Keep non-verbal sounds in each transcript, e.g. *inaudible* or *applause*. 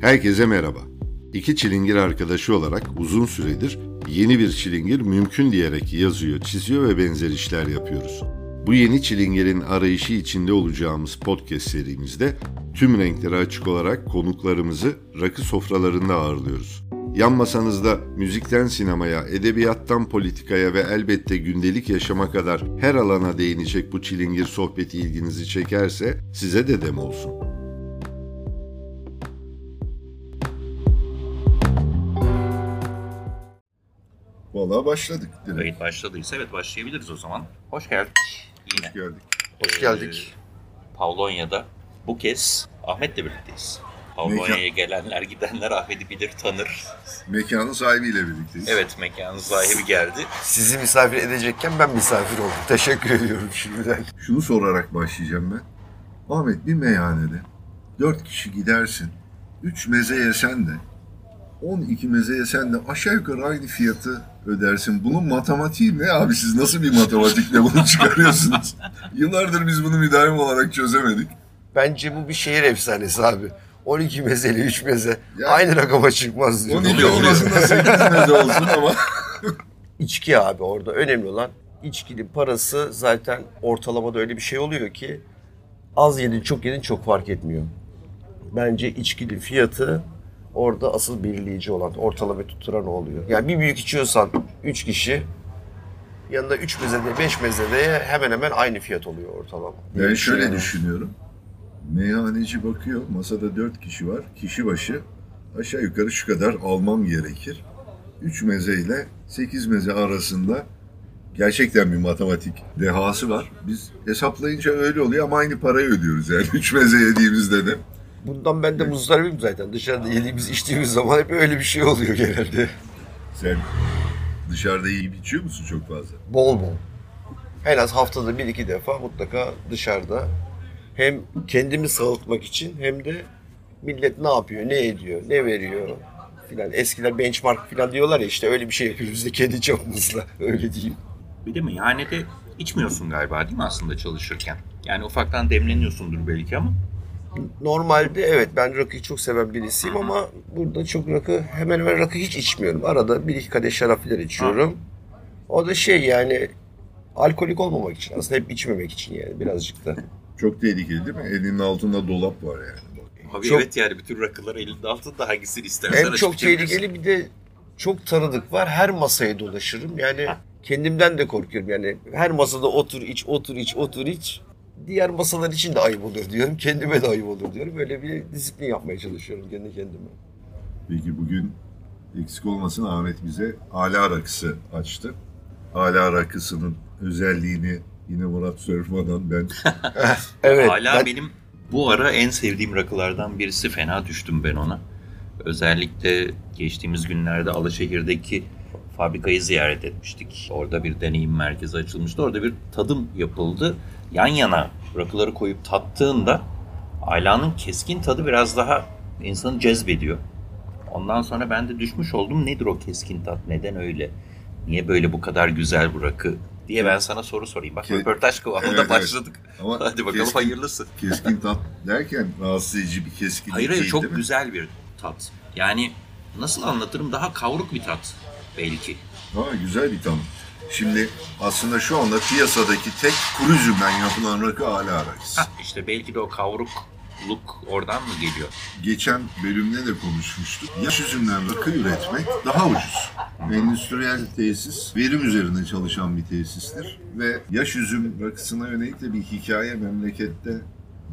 Herkese merhaba. İki çilingir arkadaşı olarak uzun süredir yeni bir çilingir mümkün diyerek yazıyor, çiziyor ve benzer işler yapıyoruz. Bu yeni çilingirin arayışı içinde olacağımız podcast serimizde tüm renkleri açık olarak konuklarımızı rakı sofralarında ağırlıyoruz. Yan masanızda müzikten sinemaya, edebiyattan politikaya ve elbette gündelik yaşama kadar her alana değinecek bu çilingir sohbeti ilginizi çekerse size de dem olsun. Vallahi başladık direkt. Kayıt başladıysa evet başlayabiliriz o zaman. Hoş geldik. Yine. Hoş geldik. Hoş geldik. Pavlonya'da bu kez Ahmet'le birlikteyiz. Pavlonya'ya gelenler gidenler Ahmet'i bilir tanır. Mekanın sahibiyle birlikteyiz. Evet mekanın sahibi geldi. Sizi misafir edecekken ben misafir oldum. Teşekkür ediyorum şimdiden. Şunu sorarak başlayacağım ben. Ahmet bir meyhanede dört kişi gidersin. Üç meze yesen de 12 meze yesen de aşağı yukarı aynı fiyatı ödersin. Bunun matematiği ne abi siz nasıl bir matematikle bunu çıkarıyorsunuz? Yıllardır biz bunu müdahim olarak çözemedik. Bence bu bir şehir efsanesi abi. 12 mezeli 3 meze Ya- aynı rakama çıkmaz diyor. 12 oluyor, oluyor. olmasın da 8 meze olsun ama. *laughs* İçki abi orada önemli olan içkinin parası zaten ortalamada öyle bir şey oluyor ki az yedin çok yedin çok fark etmiyor. Bence içkinin fiyatı orada asıl belirleyici olan ortalama tutturan o oluyor. Yani bir büyük içiyorsan 3 kişi yanında 3 mezede 5 mezede hemen hemen aynı fiyat oluyor ortalama. Ben şöyle Yani. düşünüyorum. Meyhaneci bakıyor, masada dört kişi var. Kişi başı aşağı yukarı şu kadar almam gerekir. Üç meze ile sekiz meze arasında gerçekten bir matematik dehası var. Biz hesaplayınca öyle oluyor ama aynı parayı ödüyoruz yani. Üç meze yediğimizde de. Bundan ben de muzdaribim zaten. Dışarıda yediğimiz, içtiğimiz zaman hep öyle bir şey oluyor genelde. Sen dışarıda yiyip içiyor musun çok fazla? Bol bol. En az haftada bir iki defa mutlaka dışarıda hem kendimi sağıltmak için hem de millet ne yapıyor, ne ediyor, ne veriyor filan. Eskiler benchmark filan diyorlar ya işte öyle bir şey yapıyoruz de kendi çapımızla *laughs* öyle diyeyim. Bir de meyhanede içmiyorsun galiba değil mi aslında çalışırken? Yani ufaktan demleniyorsundur belki ama. Normalde evet ben rakıyı çok seven birisiyim ama burada çok rakı hemen hemen rakı hiç içmiyorum. Arada bir iki kadeh şarap filan içiyorum. O da şey yani alkolik olmamak için aslında hep içmemek için yani birazcık da. *laughs* Çok tehlikeli değil mi? Elinin altında dolap var yani. Abi Çok- evet yani bütün rakılar elinde altında hangisini istersen Hem çok tehlikeli bir de çok tanıdık var. Her masaya dolaşırım. Yani kendimden de korkuyorum. Yani her masada otur iç, otur iç, otur iç. Diğer masalar için de ayıp olur diyorum. Kendime de ayıp olur diyorum. Böyle bir disiplin yapmaya çalışıyorum kendi kendime. Peki bugün eksik olmasın Ahmet bize ala rakısı açtı. Ala rakısının özelliğini yine Murat sormadan ben *laughs* Evet. Hala ben- benim bu ara en sevdiğim rakılardan birisi. Fena düştüm ben ona. Özellikle geçtiğimiz günlerde Alaşehir'deki fabrikayı ziyaret etmiştik. Orada bir deneyim merkezi açılmıştı. Orada bir tadım yapıldı. Yan yana rakıları koyup tattığında Ayla'nın keskin tadı biraz daha insanı cezbediyor. Ondan sonra ben de düşmüş oldum. Nedir o keskin tat? Neden öyle? Niye böyle bu kadar güzel bu rakı? diye ben sana soru sorayım. Bak Ke- röportaj kıvamında Evet, evet. başladık. ama *laughs* Hadi bakalım keskin, hayırlısı. keskin tat derken rahatsız edici bir keskinlik Hayır hayır değil çok güzel bir tat. Yani nasıl anlatırım daha kavruk bir tat belki. Ha, güzel bir tam. Şimdi aslında şu anda piyasadaki tek kuru üzümden yapılan rakı ala rakısı. Ha işte belki de o kavrukluk oradan mı geliyor? Geçen bölümde de konuşmuştuk. Yaş üzümden rakı üretmek daha ucuz. Endüstriyel tesis, verim üzerinde çalışan bir tesistir. Ve yaş üzüm rakısına yönelik de bir hikaye memlekette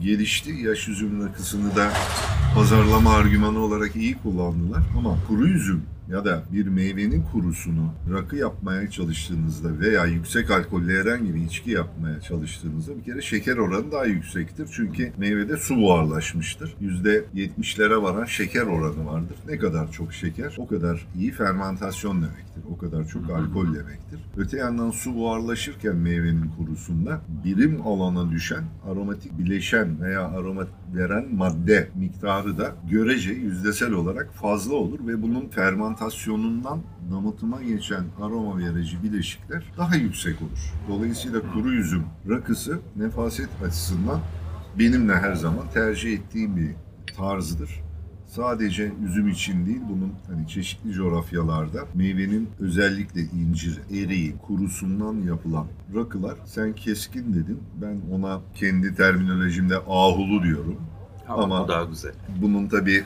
gelişti. Yaş üzüm rakısını da pazarlama argümanı olarak iyi kullandılar. Ama kuru üzüm ya da bir meyvenin kurusunu rakı yapmaya çalıştığınızda veya yüksek alkollü herhangi bir içki yapmaya çalıştığınızda bir kere şeker oranı daha yüksektir. Çünkü meyvede su buharlaşmıştır. %70'lere varan şeker oranı vardır. Ne kadar çok şeker o kadar iyi fermentasyon demektir. O kadar çok alkol demektir. Öte yandan su buharlaşırken meyvenin kurusunda birim alana düşen aromatik bileşen veya aromat veren madde miktarı da görece yüzdesel olarak fazla olur ve bunun fermentasyonundan damıtıma geçen aroma verici bileşikler daha yüksek olur. Dolayısıyla kuru üzüm rakısı nefaset açısından benimle her zaman tercih ettiğim bir tarzıdır. Sadece üzüm için değil bunun hani çeşitli coğrafyalarda meyvenin özellikle incir, eriği, kurusundan yapılan rakılar sen keskin dedin. Ben ona kendi terminolojimde ahulu diyorum. Ama, Ama- bu daha güzel. Bunun tabi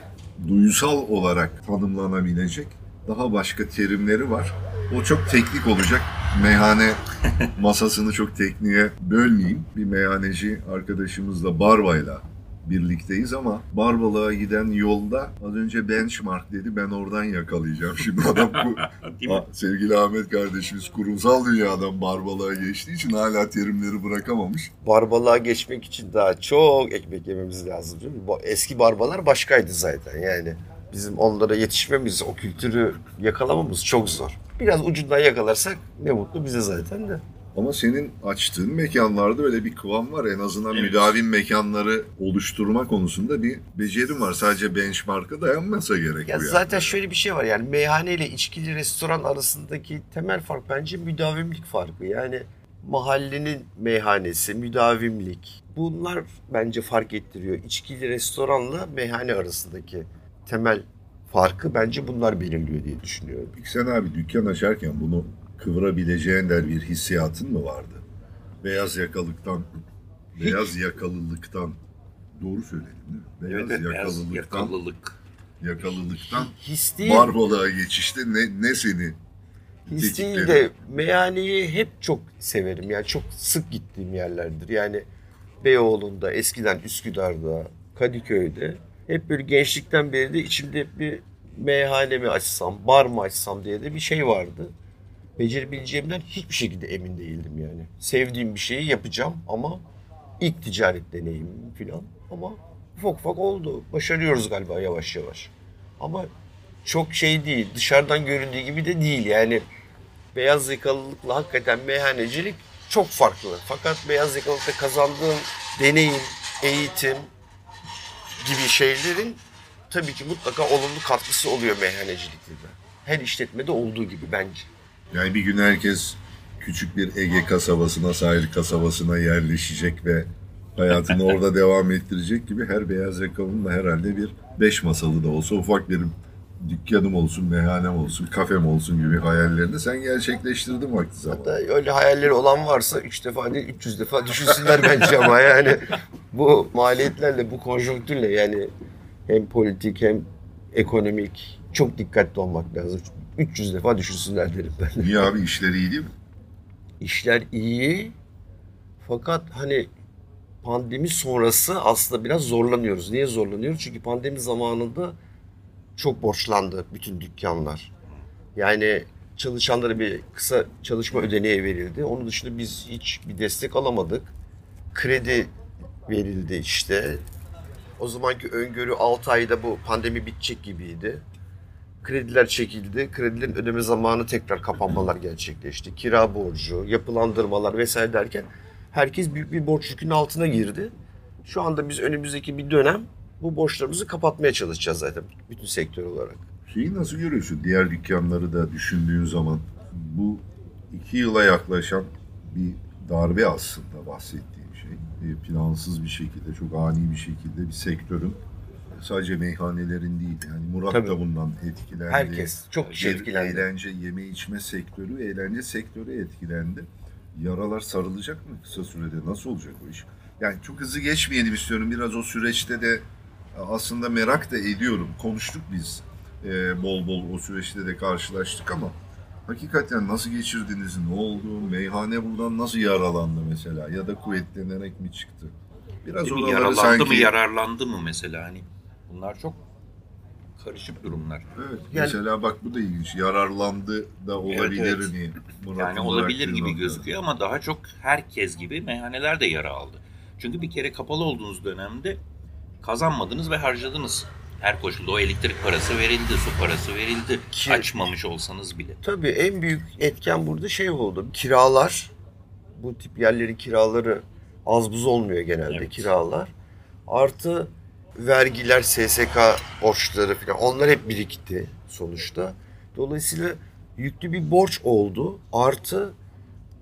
duysal olarak tanımlanabilecek daha başka terimleri var. O çok teknik olacak. Meyhane *laughs* masasını çok tekniğe bölmeyeyim. Bir meyhaneci arkadaşımızla Barba'yla birlikteyiz ama Barbalığa giden yolda az önce benchmark dedi ben oradan yakalayacağım. Şimdi adam bu? *laughs* Ha, sevgili Ahmet kardeşimiz kurumsal dünyadan Barbalığa geçtiği için hala terimleri bırakamamış. Barbalığa geçmek için daha çok ekmek yememiz lazım değil mi? Bu eski barbalar başkaydı zaten yani. Bizim onlara yetişmemiz, o kültürü yakalamamız çok zor. Biraz ucundan yakalarsak ne mutlu bize zaten de. Ama senin açtığın mekanlarda öyle bir kıvam var. En azından Evet. müdavim mekanları oluşturma konusunda bir becerim var. Sadece benchmark'a dayanmasa gerek Ya bu yani. zaten şöyle bir şey var yani meyhane ile içkili restoran arasındaki temel fark bence müdavimlik farkı. Yani mahallenin meyhanesi, müdavimlik. Bunlar bence fark ettiriyor. İçkili restoranla meyhane arasındaki temel farkı bence bunlar belirliyor diye düşünüyorum. Sen abi dükkan açarken bunu kıvırabileceğin der bir hissiyatın mı vardı? Beyaz yakalıktan, beyaz yakalılıktan doğru söyledim değil mi? Beyaz Evet, yakalılıktan, yakalılık. yakalılıktan His değil, barbalığa geçişte ne, ne seni his değil de meyhaneyi hep çok severim. Yani çok sık gittiğim yerlerdir. Yani Beyoğlu'nda, eskiden Üsküdar'da, Kadıköy'de hep böyle gençlikten beri de içimde hep bir meyhane mi açsam, bar mı açsam diye de bir şey vardı. Becerebileceğimden hiçbir şekilde emin değildim yani. Sevdiğim bir şeyi yapacağım ama ilk ticaret deneyimim falan ama ufak ufak oldu. Başarıyoruz galiba yavaş yavaş. Ama çok şey değil, dışarıdan göründüğü gibi de değil yani. Beyaz yakalılıkla hakikaten meyhanecilik çok farklı. Fakat beyaz yakalılıkta kazandığım deneyim, eğitim gibi şeylerin tabii ki mutlaka olumlu katkısı oluyor meyhanecilikte de. Her işletmede olduğu gibi bence. Yani bir gün herkes küçük bir Ege kasabasına, sahil kasabasına yerleşecek ve hayatını orada *laughs* devam ettirecek gibi her beyaz yakalının da herhalde bir beş masalı da olsa ufak bir dükkanım olsun, meyhanem olsun, kafem olsun gibi hayallerini sen gerçekleştirdin vakti zamanında. Hatta öyle hayalleri olan varsa 3 defa değil 300 defa düşünsünler bence ama yani bu maliyetlerle bu konjonktürle yani hem politik hem ekonomik çok dikkatli olmak lazım. 300 defa düşünsünler derim ben. Niye abi işleri iyi değil mi? İşler iyi fakat hani pandemi sonrası aslında biraz zorlanıyoruz. Niye zorlanıyoruz? Çünkü pandemi zamanında çok borçlandı bütün dükkanlar. Yani çalışanlara bir kısa çalışma ödeneği verildi. Onun dışında biz hiç bir destek alamadık. Kredi verildi işte. O zamanki öngörü 6 ayda bu pandemi bitecek gibiydi. Krediler çekildi. Kredilerin ödeme zamanı tekrar kapanmalar gerçekleşti. Kira borcu, yapılandırmalar vesaire derken herkes büyük bir borç yükünün altına girdi. Şu anda biz önümüzdeki bir dönem bu borçlarımızı kapatmaya çalışacağız zaten bütün sektör olarak. Şeyi nasıl görüyorsun? Diğer dükkanları da düşündüğün zaman bu iki yıla yaklaşan bir darbe aslında bahsettiğim şey. E, Plansız bir şekilde, çok ani bir şekilde bir sektörün sadece meyhanelerin değil yani Murat Tabii. da bundan etkilendi. Herkes çok kişi Bir etkilendi. Eğlence, yeme içme sektörü, eğlence sektörü etkilendi. Yaralar sarılacak mı kısa sürede? Nasıl olacak o iş? Yani çok hızlı geçmeyelim istiyorum. Biraz o süreçte de aslında merak da ediyorum. Konuştuk biz e, bol bol o süreçte de karşılaştık ama hakikaten nasıl geçirdiniz, ne oldu, meyhane buradan nasıl yaralandı mesela ya da kuvvetlenerek mi çıktı? Biraz Değil mi? oraları Yaralandı sanki... mı yararlandı mı mesela hani bunlar çok karışık durumlar. Evet, Yani- mesela bak bu da ilginç. Yararlandı da olabilir evet. mi? Murat'ın Yani olabilir gibi nokta. gözüküyor ama daha çok herkes gibi meyhaneler de yara aldı. Çünkü bir kere kapalı olduğunuz dönemde kazanmadınız ve harcadınız. Her koşulda o elektrik parası verildi, su parası verildi. Ki- Açmamış olsanız bile. Tabii en büyük etken burada şey oldu. Kiralar. Bu tip yerlerin kiraları az buz olmuyor genelde Evet. kiralar. Artı vergiler, SSK borçları falan onlar hep birikti sonuçta. Dolayısıyla yüklü bir borç oldu. Artı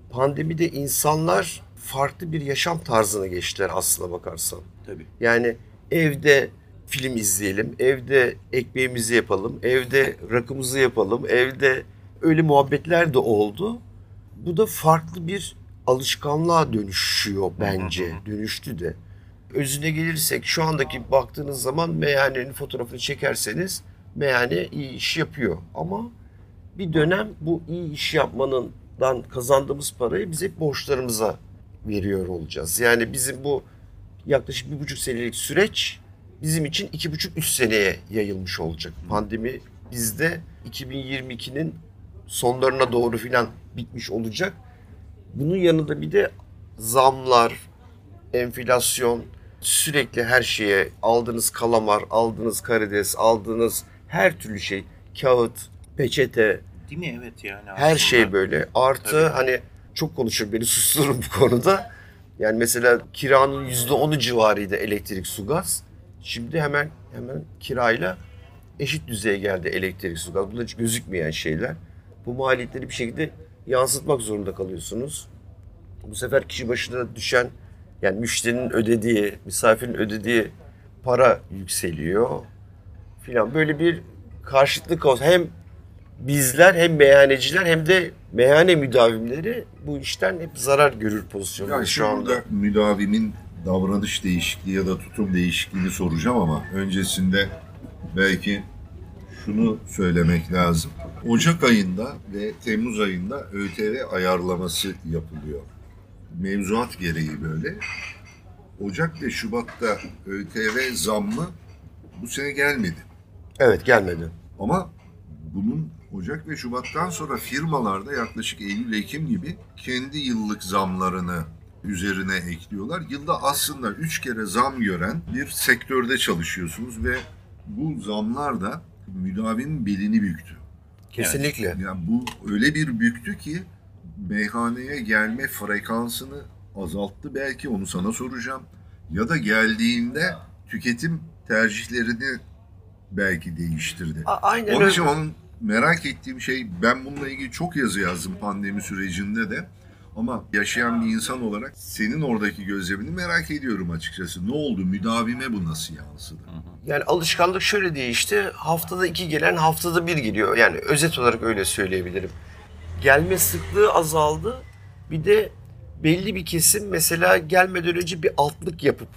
pandemide insanlar farklı bir yaşam tarzına geçtiler aslına bakarsan. Tabii. Yani evde film izleyelim, evde ekmeğimizi yapalım, evde rakımızı yapalım, evde öyle muhabbetler de oldu. Bu da farklı bir alışkanlığa dönüşüyor bence. Dönüştü de. Özüne gelirsek şu andaki baktığınız zaman meyhanenin fotoğrafını çekerseniz meyhane iyi iş yapıyor. Ama bir dönem bu iyi iş yapmanından kazandığımız parayı biz hep borçlarımıza veriyor olacağız. Yani bizim bu yaklaşık bir buçuk senelik süreç bizim için iki buçuk üç seneye yayılmış olacak. Pandemi bizde 2022'nin sonlarına doğru filan bitmiş olacak. Bunun yanında bir de zamlar, enflasyon, sürekli her şeye aldığınız kalamar, aldığınız karides, aldığınız her türlü şey, kağıt, peçete, Değil mi? Evet yani. her aslında. şey böyle. Artı Tabii. hani çok konuşur beni sustururum bu konuda. Yani mesela kiranın yüzde onu civarıydı elektrik, su, gaz. Şimdi hemen hemen kirayla eşit düzeye geldi elektrik, su, gaz. Bunlar hiç gözükmeyen şeyler. Bu maliyetleri bir şekilde yansıtmak zorunda kalıyorsunuz. Bu sefer kişi başına düşen yani müşterinin ödediği, misafirin ödediği para yükseliyor filan. Böyle bir karşıtlık olsun. Hem bizler hem meyhaneciler hem de meyhane müdavimleri bu işten hep zarar görür pozisyonda Yani şu anda müdavimin davranış değişikliği ya da tutum değişikliğini soracağım ama öncesinde belki şunu söylemek lazım. Ocak ayında ve Temmuz ayında ÖTV ayarlaması yapılıyor. Mevzuat gereği böyle. Ocak ve Şubat'ta ÖTV zammı bu sene gelmedi. Evet gelmedi. Ama bunun Ocak ve Şubat'tan sonra firmalarda yaklaşık Eylül-Ekim gibi kendi yıllık zamlarını üzerine ekliyorlar. Yılda aslında üç kere zam gören bir sektörde çalışıyorsunuz ve bu zamlar da müdavin belini büktü. Kesinlikle. Yani bu öyle bir büktü ki meyhaneye gelme frekansını azalttı belki onu sana soracağım. Ya da geldiğinde tüketim tercihlerini belki değiştirdi. A- aynen Onun öyle. için onun merak ettiğim şey ben bununla ilgili çok yazı yazdım pandemi sürecinde de. Ama yaşayan bir insan olarak senin oradaki gözlemini merak ediyorum açıkçası. Ne oldu? Müdavime bu nasıl yansıdı? Yani alışkanlık şöyle değişti. Haftada iki gelen haftada bir geliyor. Yani özet olarak öyle söyleyebilirim. Gelme sıklığı azaldı. Bir de belli bir kesim mesela gelmeden önce bir altlık yapıp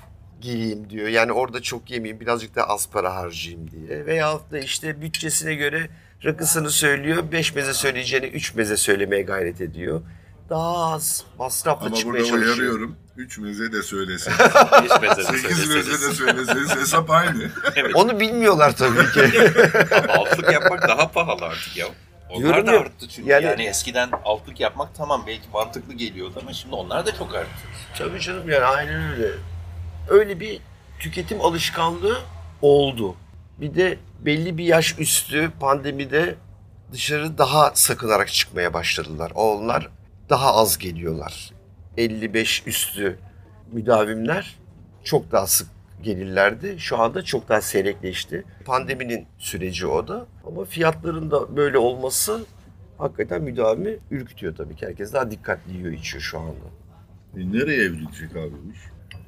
geleyim diyor. Yani orada çok yemeyeyim birazcık da az para harcayayım diye. Veyahut da işte bütçesine göre rakısını söylüyor. Beş meze söyleyeceğine üç meze söylemeye gayret ediyor. Daha az masrafla Ama çıkmaya burada çalışıyor. uyarıyorum. Üç meze de söyleseniz, *laughs* Beş meze de sekiz meze de söyleseniz hesap aynı. *laughs* Onu bilmiyorlar tabii ki. Altlık yapmak daha pahalı artık ya. Onlar Diyorum da ya, arttı çünkü. yani- Yani, eskiden altlık yapmak tamam belki mantıklı geliyordu ama şimdi onlar da çok arttı. Tabii canım yani aynen öyle. Öyle bir tüketim alışkanlığı oldu. Bir de belli bir yaş üstü pandemide dışarı daha sakınarak çıkmaya başladılar. Onlar daha az geliyorlar. 55 üstü müdavimler çok daha sık gelirlerdi. Şu anda çok daha seyrekleşti. Pandeminin süreci o da. Ama fiyatların da böyle olması hakikaten müdavimi ürkütüyor tabii ki. Herkes daha dikkatli yiyor içiyor şu anda. E nereye evrilecek abi bu iş?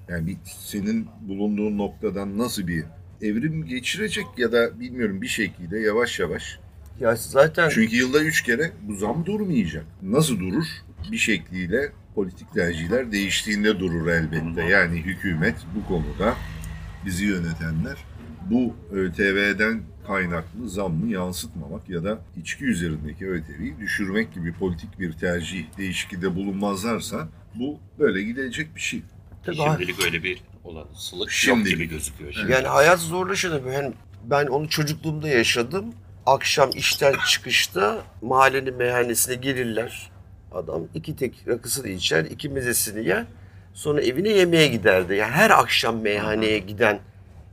Yani bir, senin bulunduğun noktadan nasıl bir evrim geçirecek ya da bilmiyorum bir şekilde yavaş yavaş. Ya zaten Çünkü yılda üç kere bu zam durmayacak. Nasıl durur? Bir şekliyle politik tercihler değiştiğinde durur elbette. Yani hükümet bu konuda bizi yönetenler bu ÖTV'den kaynaklı zammı yansıtmamak ya da içki üzerindeki ÖTV'yi düşürmek gibi politik bir tercih değişikliğinde bulunmazlarsa bu böyle gidecek bir şey. Tabii Şimdilik öyle bir olasılık yok Şimdilik. gibi gözüküyor. Şimdi. Yani hayat zorlaşıyor. Yani ben onu çocukluğumda yaşadım. Akşam işten çıkışta mahallenin meyhanesine gelirler. Adam iki tek rakısını içer, iki mezesini yer. Sonra evine yemeğe giderdi. Yani her akşam meyhaneye giden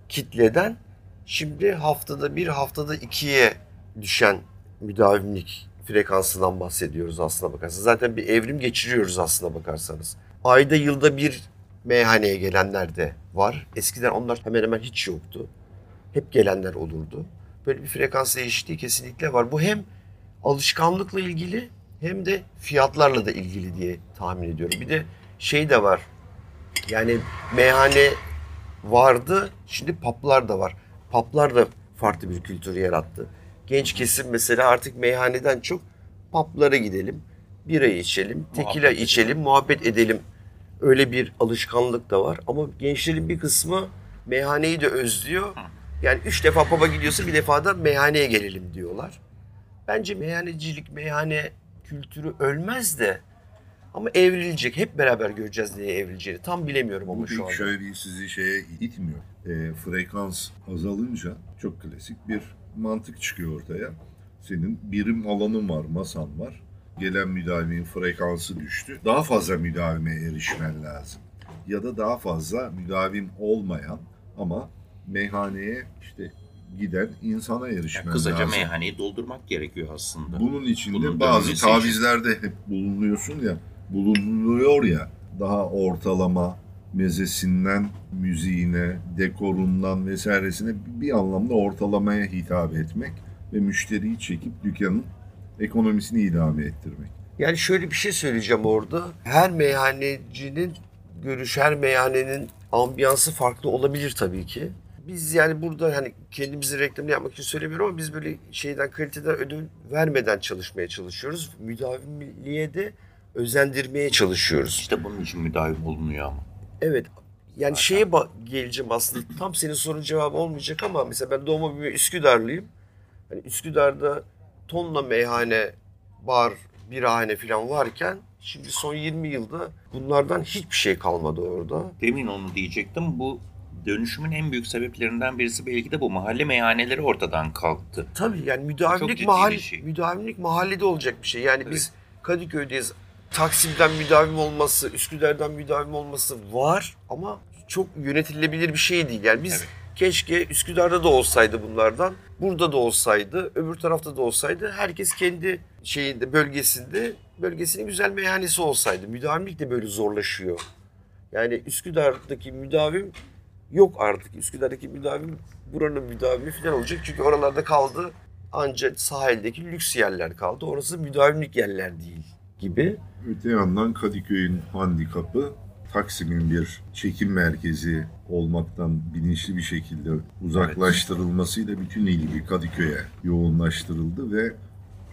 kitleden şimdi haftada bir, haftada ikiye düşen müdavimlik frekansından bahsediyoruz aslına bakarsanız. Zaten bir evrim geçiriyoruz aslına bakarsanız. Ayda yılda bir meyhaneye gelenler de var. Eskiden onlar hemen hemen hiç yoktu. Hep gelenler olurdu. Böyle bir frekans değişikliği kesinlikle var. Bu hem alışkanlıkla ilgili hem de fiyatlarla da ilgili diye tahmin ediyorum. Bir de şey de var. Yani meyhane vardı. Şimdi paplar da var. Paplar da farklı bir kültür yarattı. Genç kesim mesela artık meyhaneden çok paplara gidelim. Bira içelim, tekila Muhabbet içelim, muhabbet edelim. Öyle bir alışkanlık da var. Ama gençlerin bir kısmı meyhaneyi de özlüyor. Yani üç defa papa gidiyorsa bir defa da meyhaneye gelelim diyorlar. Bence meyhanecilik, meyhane kültürü ölmez de ama evrilecek. Hep beraber göreceğiz neye evrileceğini. Tam bilemiyorum ama Bu şu anda. şöyle bir sizi şeye itmiyor. E, frekans azalınca çok klasik bir mantık çıkıyor ortaya. Senin birim alanın var, masan var. Gelen müdavimin frekansı düştü. Daha fazla müdavime erişmen lazım. Ya da daha fazla müdavim olmayan ama meyhaneye işte giden insana erişmen Yani kısaca lazım. meyhaneyi doldurmak gerekiyor aslında. Bunun içinde Bunun bazı için. tavizlerde hep bulunuyorsun ya, bulunuyor ya. Daha ortalama mezesinden müziğine, dekorundan vesairesine bir anlamda ortalamaya hitap etmek ve müşteriyi çekip dükkanın ekonomisini idame ettirmek. Yani şöyle bir şey söyleyeceğim orada. Her meyhanecinin görüş, her meyhanenin ambiyansı farklı olabilir tabii ki. Biz yani burada hani kendimizi reklamını yapmak için söylemiyorum ama biz böyle şeyden kaliteden ödül vermeden çalışmaya çalışıyoruz. Müdavimliğe de özendirmeye çalışıyoruz. İşte bunun için müdavim olunuyor ama. Evet. Yani şeye ba- geleceğim aslında. Tam senin sorun cevabı olmayacak ama mesela ben doğma büyüme Üsküdarlıyım. Hani Üsküdar'da tonla meyhane, bar, birahane falan varken şimdi son 20 yılda bunlardan hiçbir şey kalmadı orada. Demin onu diyecektim. Bu dönüşümün en büyük sebeplerinden birisi belki de bu mahalle meyhaneleri ortadan kalktı. Tabii yani müdavimlik mahalle, şey. müdavimlik mahallede olacak bir şey. Yani biz Kadıköy'deyiz. Taksim'den müdavim olması, Üsküdar'dan müdavim olması var ama çok yönetilebilir bir şey değil. Yani biz Evet. keşke Üsküdar'da da olsaydı bunlardan, burada da olsaydı, öbür tarafta da olsaydı. Herkes kendi şeyinde, bölgesinde, bölgesinin güzel meyhanesi olsaydı. Müdavimlik de böyle zorlaşıyor. Yani Üsküdar'daki müdavim yok artık. Üsküdar'daki müdavim buranın müdavimi falan olacak. Çünkü oralarda kaldı ancak sahildeki lüks yerler kaldı. Orası müdavimlik yerler değil gibi. Öte yandan Kadıköy'ün handikapı Taksim'in bir çekim merkezi olmaktan bilinçli bir şekilde uzaklaştırılmasıyla bütün ilgi Kadıköy'e yoğunlaştırıldı ve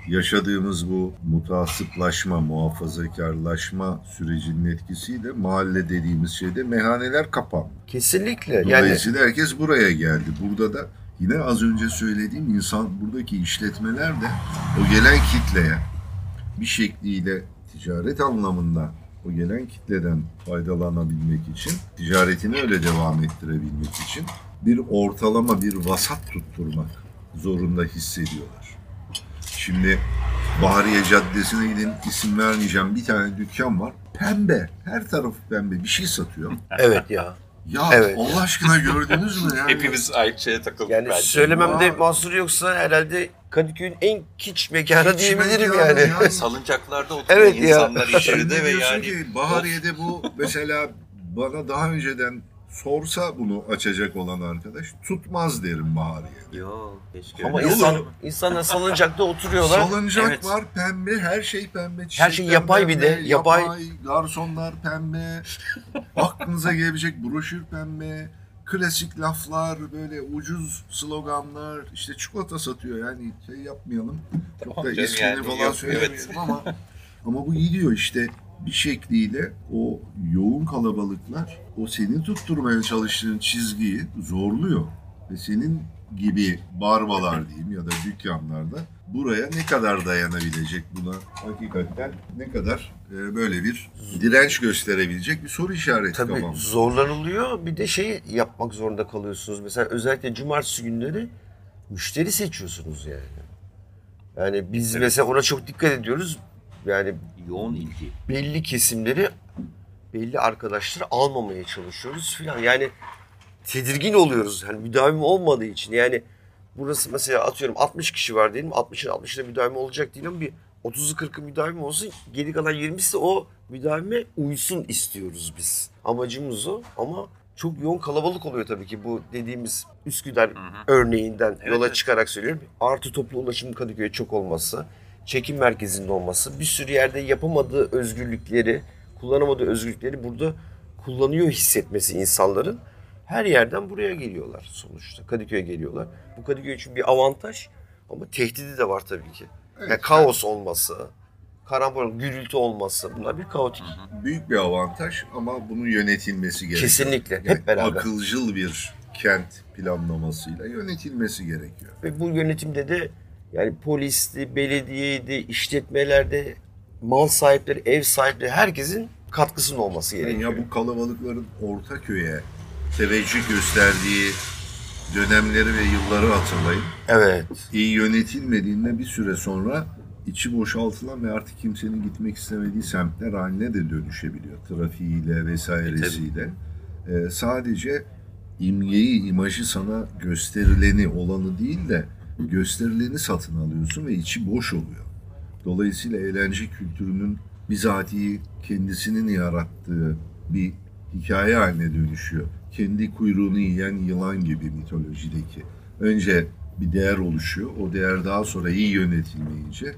yaşadığımız bu mutasiplaşma, muhafazakarlaşma sürecinin etkisiyle mahalle dediğimiz şeyde meyhaneler kapandı. Kesinlikle. Yani Dolayısıyla herkes buraya geldi. Burada da yine az önce söylediğim insan buradaki işletmeler de o gelen kitleye bir şekliyle ticaret anlamında o gelen kitleden faydalanabilmek için, ticaretini öyle devam ettirebilmek için bir ortalama, bir vasat tutturmak zorunda hissediyorlar. Şimdi Bahariye Caddesi'ne gidin isim vermeyeceğim bir tane dükkan var. Pembe. Her tarafı pembe. Bir şey satıyor. *laughs* evet ya. Ya Evet. Allah aşkına gördünüz mü? Yani? *laughs* Hepimiz aynı şeye takıldık Yani bence. söylememde Ya. mahsur yoksa herhalde Kadıköy'ün en kiç mekanı Kiç diyebilirim mekanı yani. ya. Salıncaklarda oturuyor Evet ya. insanlar içeride Şimdi ve yani ki Bahariye'de bu mesela bana daha önceden sorsa bunu açacak olan arkadaş tutmaz derim Bahariye'de. Yok keşke Ama öyle insan, insanlar salıncakta oturuyorlar. Salıncak Evet. var pembe, her şey pembe. Her şey yapay bir de, pembe, yapay. Garsonlar pembe. *laughs* Aklınıza gelebilecek broşür pembe. Klasik laflar, böyle ucuz sloganlar, işte çikolata satıyor yani şey yapmayalım. Çok da Tamam ismini yani, falan yok, evet. ama ama bu gidiyor işte bir şekliyle o yoğun kalabalıklar o senin tutturmaya çalıştığın çizgiyi zorluyor. Ve senin gibi barbalar diyeyim ya da dükkanlarda buraya ne kadar dayanabilecek buna hakikaten ne kadar e, böyle bir direnç gösterebilecek bir soru işareti Tabii kafamda. zorlanılıyor. Bir de şey yapmak zorunda kalıyorsunuz. Mesela özellikle cumartesi günleri müşteri seçiyorsunuz yani. Yani biz Evet. mesela ona çok dikkat ediyoruz. Yani Yoğun ilgi. belli kesimleri belli arkadaşları almamaya çalışıyoruz filan. Yani tedirgin oluyoruz. Yani müdavim olmadığı için. Yani burası mesela atıyorum 60 kişi var diyelim. 60'ın 60'ına müdavim olacak değil ama bir 30'u 40'ı müdavim olsun. Geri kalan 20'si de o müdavime uysun istiyoruz biz. Amacımız o ama çok yoğun kalabalık oluyor tabii ki bu dediğimiz Üsküdar Hı hı. örneğinden Evet, yola evet. çıkarak söylüyorum. Artı toplu ulaşım Kadıköy'e çok olması, çekim merkezinde olması, bir sürü yerde yapamadığı özgürlükleri, kullanamadığı özgürlükleri burada kullanıyor hissetmesi insanların. Her yerden buraya geliyorlar sonuçta. Kadıköy'e geliyorlar. Bu Kadıköy için bir avantaj ama tehdidi de var tabii ki. Evet. Yani kaos olması, karambol, gürültü olması bunlar bir kaotik. Büyük bir avantaj ama bunun yönetilmesi gerekiyor. Kesinlikle. Yani Hep beraber. Akılcıl bir kent planlamasıyla yönetilmesi gerekiyor. Ve bu yönetimde de yani polisti, belediyeydi, işletmelerde mal sahipleri, ev sahipleri herkesin katkısının olması Yani gerekiyor. ya bu kalabalıkların Ortaköy'e teveccüh gösterdiği dönemleri ve yılları hatırlayın. Evet. İyi yönetilmediğinde bir süre sonra içi boşaltılan ve artık kimsenin gitmek istemediği semtler haline de dönüşebiliyor. Trafiğiyle vesairesiyle. Ee, sadece imgeyi, imajı sana gösterileni, olanı değil de gösterileni satın alıyorsun ve içi boş oluyor. Dolayısıyla eğlence kültürünün bizatihi kendisinin yarattığı bir hikaye haline dönüşüyor. Kendi kuyruğunu yiyen yılan gibi mitolojideki. Önce bir değer oluşuyor. O değer daha sonra iyi yönetilmeyince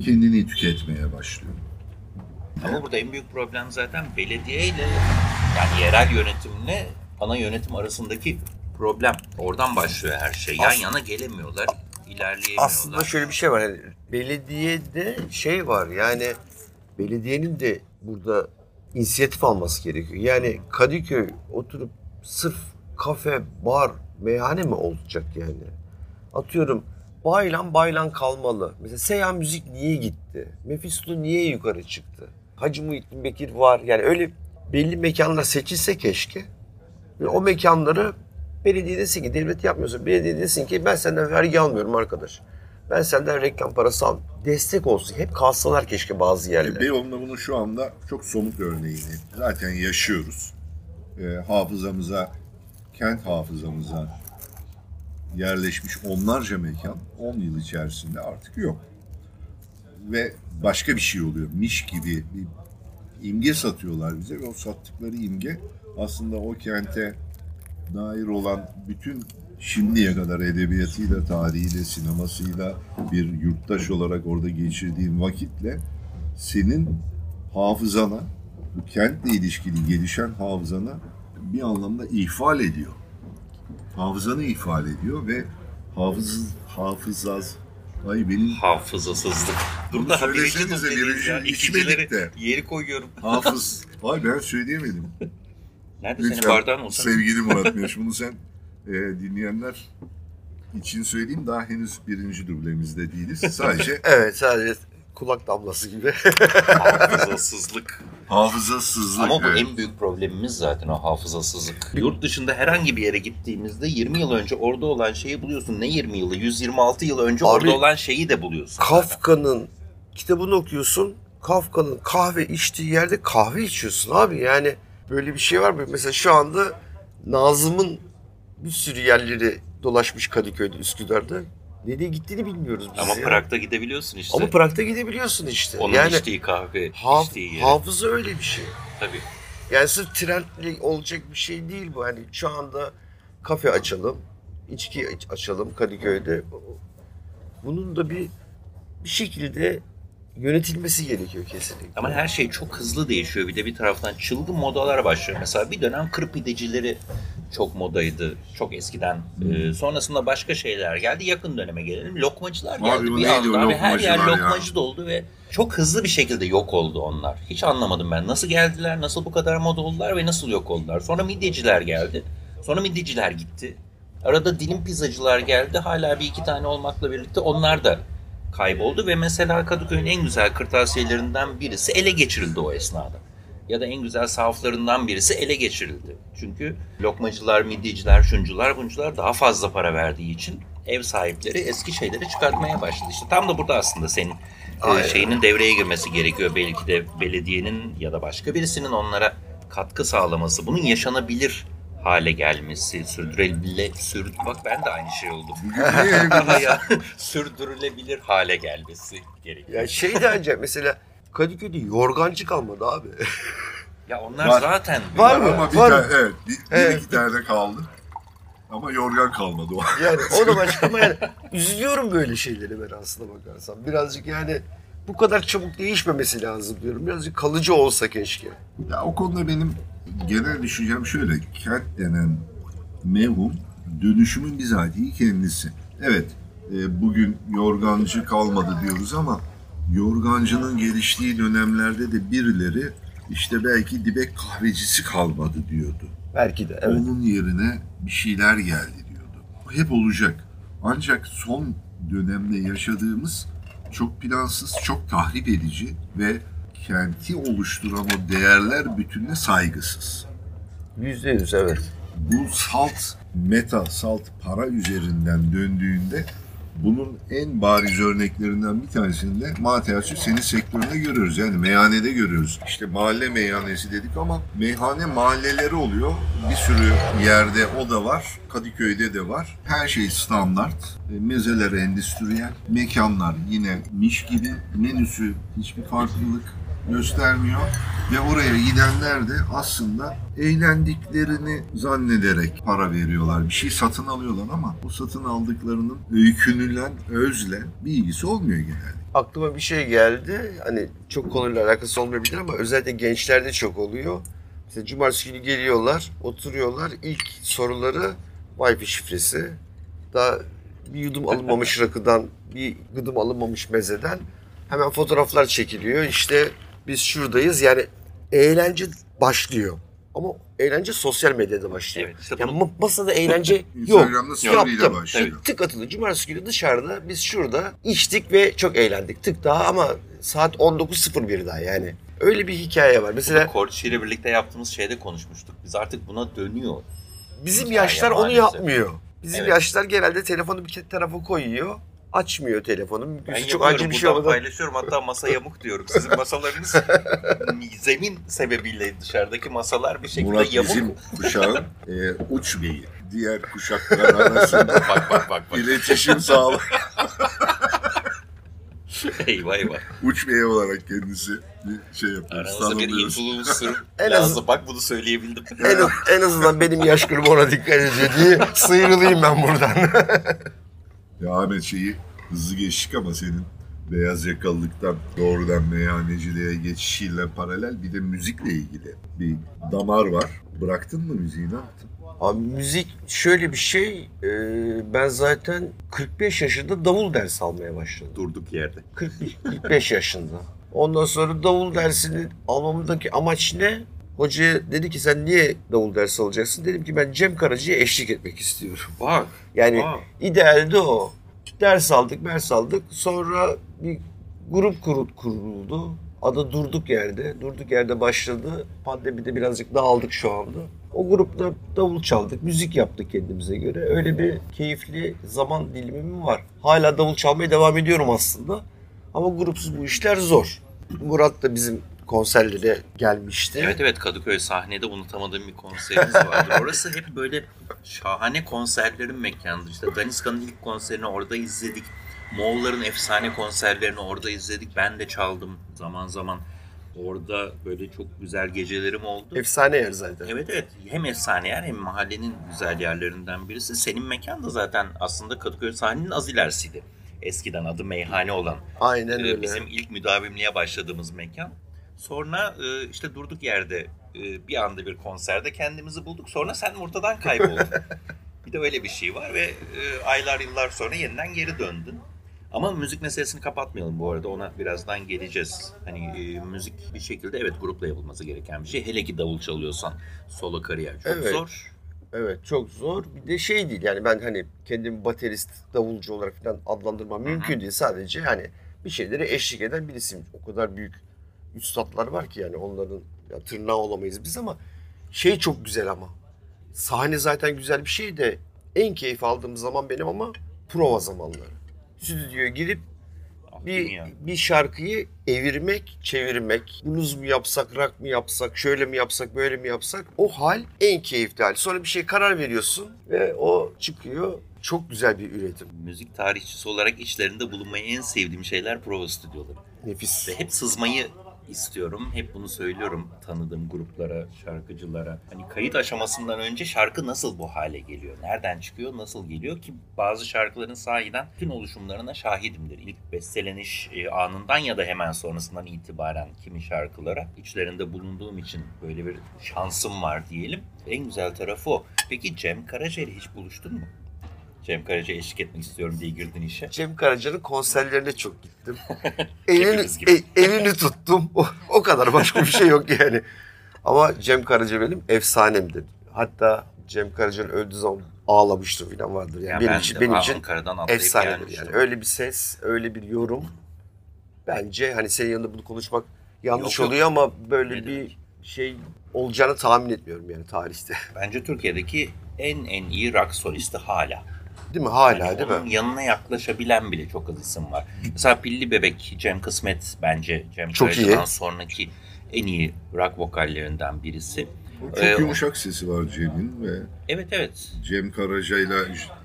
kendini tüketmeye başlıyor. Ama burada en büyük problem zaten belediye ile yani yerel yönetimle ana yönetim arasındaki problem. Oradan başlıyor her şey. Yan As- yana gelemiyorlar, ilerleyemiyorlar. Aslında şöyle bir şey var. Yani belediyede şey var yani belediyenin de burada inisiyatif alması gerekiyor. Yani Kadıköy oturup sırf kafe, bar, meyhane mi olacak yani? Atıyorum Baylan Baylan kalmalı. Mesela Seyhan Müzik niye gitti? Mephisto niye yukarı çıktı? Hacı Muhittin Bekir var. Yani öyle belli mekanlar seçilse keşke. Ve o mekanları belediye desin ki devlet yapmıyorsa belediye desin ki ben senden vergi almıyorum arkadaş. Ben senden reklam parası al. Destek olsun. Hep kalsalar keşke bazı yerlere. Beyoğlu'nda bunu şu anda çok somut örneğini zaten yaşıyoruz. Ee, hafızamıza, kent hafızamıza yerleşmiş onlarca mekan 10 yıl içerisinde artık yok. Ve başka bir şey oluyor. Miş gibi bir imge satıyorlar bize ve o sattıkları imge aslında o kente dair olan bütün şimdiye kadar edebiyatıyla, tarihiyle, sinemasıyla bir yurttaş olarak orada geçirdiğin vakitle senin hafızana, bu kentle ilişkili gelişen hafızana bir anlamda ihfal ediyor. Hafızanı ihfal ediyor ve hafız, hafızaz, ay benim Hafızasızlık. Bunu birinci söylesenize, birinci ya. içmedik de. yeri koyuyorum. *laughs* hafız, ay ben söyleyemedim. Nerede senin Lütfen bardağın olsa? sevgili Murat Meş, bunu sen e, dinleyenler için söyleyeyim daha henüz birinci dublemizde değiliz. Sadece *laughs* Evet sadece kulak damlası gibi. *laughs* Hafızasızlık. hafızasızlık. Ama bu evet. en büyük problemimiz zaten o hafızasızlık. Yurt dışında herhangi bir yere gittiğimizde 20 yıl önce orada olan şeyi buluyorsun. Ne 20 yılı? 126 yıl önce Abi, orada olan şeyi de buluyorsun. Kafka'nın kitabını okuyorsun. Kafka'nın kahve içtiği yerde kahve içiyorsun abi. Yani böyle bir şey var mı? Mesela şu anda Nazım'ın bir sürü yerleri dolaşmış Kadıköy'de, Üsküdar'da. Nereye gittiğini bilmiyoruz biz Ama ya. Prag'da gidebiliyorsun işte. Ama Prag'da gidebiliyorsun işte. Onun yani içtiği kahve, haf- içtiği yeri. hafıza öyle bir şey. Tabii. Yani sırf trendli olacak bir şey değil bu. Hani şu anda kafe açalım, içki aç- açalım Kadıköy'de. Bunun da bir bir şekilde yönetilmesi gerekiyor kesinlikle. Ama her şey çok hızlı değişiyor. Bir de bir taraftan çılgın modalar başlıyor. Mesela bir dönem kır pidecileri çok modaydı. Çok eskiden. Ee, sonrasında başka şeyler geldi. Yakın döneme gelelim. Lokmacılar geldi. Abi bir anda abi her yer lokmacılar ya? lokmacı doldu ve çok hızlı bir şekilde yok oldu onlar. Hiç anlamadım ben. Nasıl geldiler, nasıl bu kadar moda oldular ve nasıl yok oldular. Sonra midyeciler geldi. Sonra midyeciler gitti. Arada dilim pizzacılar geldi. Hala bir iki tane olmakla birlikte onlar da kayboldu ve mesela Kadıköy'ün en güzel kırtasiyelerinden birisi ele geçirildi o esnada. Ya da en güzel sahaflarından birisi ele geçirildi. Çünkü lokmacılar, midyeciler, şuncular, buncular daha fazla para verdiği için ev sahipleri eski şeyleri çıkartmaya başladı. İşte tam da burada aslında senin e, Aynen. şeyinin devreye girmesi gerekiyor. Belki de belediyenin ya da başka birisinin onlara katkı sağlaması, bunun yaşanabilir hale gelmesi, sürdürülebilir, sür, bak ben de aynı şey oldum. *laughs* Sürdürülebilir hale gelmesi gerekiyor. Ya şey de ancak mesela Kadıköy'de yorgancı kalmadı abi. Ya onlar Var. zaten Var mı? Ama bir Var tane, evet, bir, bir Evet. iki tane kaldı. Ama yorgan kalmadı o. Yani *laughs* o da başka ama yani üzülüyorum böyle şeyleri ben aslına bakarsam. Birazcık yani bu kadar çabuk değişmemesi lazım diyorum. Birazcık kalıcı olsa keşke. Ya o konuda benim genel düşüncem şöyle. Kent denen mevhum dönüşümün bizatihi kendisi. Evet e, bugün yorgancı kalmadı diyoruz ama yorgancının geliştiği dönemlerde de birileri işte belki dibek kahvecisi kalmadı diyordu. Belki de evet. Onun yerine bir şeyler geldi diyordu. Bu hep olacak. Ancak son dönemde yaşadığımız çok plansız, çok tahrip edici ve kenti oluşturan o değerler bütününe saygısız. Yüzde yüz evet. Bu salt meta, salt para üzerinden döndüğünde bunun en bariz örneklerinden bir tanesini de Mateus'u senin sektöründe görüyoruz. Yani meyhanede görüyoruz. İşte mahalle meyhanesi dedik ama meyhane mahalleleri oluyor. Bir sürü yerde o da var. Kadıköy'de de var. Her şey standart. E, Mezeler endüstriyel. Mekanlar yine miş gibi. Menüsü hiçbir farklılık göstermiyor. Ve oraya gidenler de aslında eğlendiklerini zannederek para veriyorlar. Bir şey satın alıyorlar ama o satın aldıklarının öykünülen, özle bir ilgisi olmuyor genelde. Aklıma bir şey geldi. Hani çok konuyla alakası olmayabilir ama özellikle gençlerde çok oluyor. Mesela cumartesi günü geliyorlar, oturuyorlar. İlk soruları Wi-Fi şifresi. Daha bir yudum alınmamış rakıdan, bir gıdım alınmamış mezeden hemen fotoğraflar çekiliyor. İşte biz şuradayız. Yani eğlence başlıyor. Ama eğlence sosyal medyada başlıyor. Evet, işte yani masada eğlence *laughs* yok. Instagram'da story ile Yaptım. başlıyor. Tık, tık atıldı. Cumartesi günü dışarıda biz şurada içtik ve çok eğlendik. Tık daha ama saat 19.01 daha yani. Öyle bir hikaye var. Mesela Korçi ile birlikte yaptığımız şeyde konuşmuştuk. Biz artık buna dönüyor. bizim hikaye yaşlar onu maalesef. yapmıyor. Bizim Evet. yaşlar genelde telefonu bir tarafa koyuyor. Açmıyor telefonu. Ben çok acil bir şey olmadan. paylaşıyorum. Hatta masa yamuk diyorum. Sizin masalarınız *laughs* zemin sebebiyle dışarıdaki masalar bir şekilde Murat yamuk. bizim kuşağın e, uç beyi. Diğer kuşaklar arasında *laughs* bak bak bak bak. iletişim sağlı. *laughs* eyvah eyvah. uç beyi olarak kendisi bir şey yapıyoruz. Aranızda bir influencer En lazım. Bak bunu söyleyebildim. En, en azından benim yaş grubum ona dikkat ediyor diye sıyrılayım ben buradan. Ya Ahmet şeyi hızlı geçtik ama senin beyaz yakalılıktan doğrudan meyhaneciliğe geçişiyle paralel bir de müzikle ilgili bir damar var. Bıraktın mı müziği ne yaptın? Abi müzik şöyle bir şey. e, ben zaten 45 yaşında davul dersi almaya başladım. Durduk yerde. 40, 45 yaşında. Ondan sonra davul dersini almamdaki amaç ne? Hocaya dedi ki sen niye davul dersi alacaksın? Dedim ki ben Cem Karaca'ya eşlik etmek istiyorum. Bak. Yani Aa. idealde o. Ders aldık, ders aldık. Sonra bir grup kurul- kuruldu. Adı Durduk Yerde. Durduk Yerde başladı. Pandemide birazcık dağıldık şu anda. O grupta davul çaldık, müzik yaptık kendimize göre. Öyle bir keyifli zaman dilimim var. Hala davul çalmaya devam ediyorum aslında. Ama grupsuz bu işler zor. Murat da bizim konserlere gelmişti. Evet evet Kadıköy sahnede unutamadığım bir konserimiz vardı. *laughs* Orası hep böyle şahane konserlerin mekanıdır. İşte Daniska'nın ilk konserini orada izledik. Moğolların efsane konserlerini orada izledik. Ben de çaldım zaman zaman. Orada böyle çok güzel gecelerim oldu. Efsane yer zaten. Evet evet hem efsane yer hem mahallenin güzel yerlerinden birisi. Senin mekan da zaten aslında Kadıköy sahnenin az ilerisiydi. Eskiden adı meyhane olan. Aynen Ee, öyle. Bizim ilk müdavimliğe başladığımız mekan. Sonra e, işte durduk yerde e, bir anda bir konserde kendimizi bulduk. Sonra sen ortadan kayboldun. *laughs* bir de öyle bir şey var ve e, aylar yıllar sonra yeniden geri döndün. Ama müzik meselesini kapatmayalım bu arada. Ona birazdan geleceğiz. Hani e, müzik bir şekilde evet grupla yapılması gereken bir şey. Hele ki davul çalıyorsan solo kariyer çok Evet. zor. Evet çok zor. Bir de şey değil yani ben hani kendimi baterist, davulcu olarak falan adlandırmam mümkün değil. Sadece hani bir şeylere eşlik eden birisiyim. O kadar büyük üstadlar var ki yani onların ya, tırnağı olamayız biz ama şey çok güzel ama. Sahne zaten güzel bir şey de en keyif aldığım zaman benim ama prova zamanları. Stüdyoya girip Ah, bir, bir şarkıyı evirmek, çevirmek, blues mu yapsak, rock mı yapsak, şöyle mi yapsak, böyle mi yapsak o hal en keyifli hal. Sonra bir şey karar veriyorsun ve o çıkıyor. Çok güzel bir üretim. Müzik tarihçisi olarak içlerinde bulunmayı en sevdiğim şeyler prova stüdyoları. Nefis. Ve hep sızmayı istiyorum. Hep bunu söylüyorum tanıdığım gruplara, şarkıcılara. Hani kayıt aşamasından önce şarkı nasıl bu hale geliyor? Nereden çıkıyor? Nasıl geliyor ki bazı şarkıların sahiden tüm oluşumlarına şahidimdir. İlk besteleniş e, anından ya da hemen sonrasından itibaren kimi şarkılara içlerinde bulunduğum için böyle bir şansım var diyelim. En güzel tarafı o. Peki Cem Karaca ile hiç buluştun mu? Cem Karaca eşlik etmek istiyorum diye girdin işe. Cem Karaca'nın konserlerine çok gittim. *laughs* elini, e- elini tuttum. O, o kadar başka bir şey yok yani. Ama Cem Karaca benim efsanemdir. Hatta Cem Karaca'nın öldüğü zaman ağlamıştım falan vardır. Yani, Yani benim ben için, benim için efsanedir yani. Öyle bir ses, öyle bir yorum. Bence hani senin yanında bunu konuşmak yanlış Yok, yok. oluyor ama böyle Ne bir şey olacağını tahmin etmiyorum yani tarihte. Bence Türkiye'deki en en iyi rock solisti hala. Değil mi? Hala Yani değil onun mi? yanına yaklaşabilen bile çok az isim var. Mesela Pilli Bebek, Cem Kısmet bence Cem Çok Karaca'dan iyi. sonraki en iyi rock vokallerinden birisi. Çok Ee, yumuşak sesi var Cem'in ve Evet evet. Cem Karaca'yla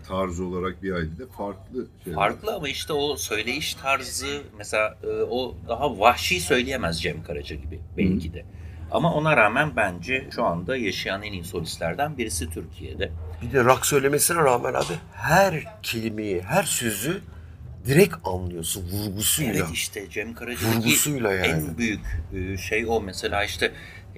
tarz olarak bir ailede farklı şeyler. Farklı ama işte o söyleyiş tarzı mesela e, o daha vahşi söyleyemez Cem Karaca gibi belki de. Ama ona rağmen bence şu anda yaşayan en iyi solistlerden birisi Türkiye'de. Bir de rock söylemesine rağmen abi her kelimeyi, her sözü direkt anlıyorsun vurgusuyla. Evet işte Cem Karaca'daki Vurgusuyla yani. en büyük e, şey o mesela işte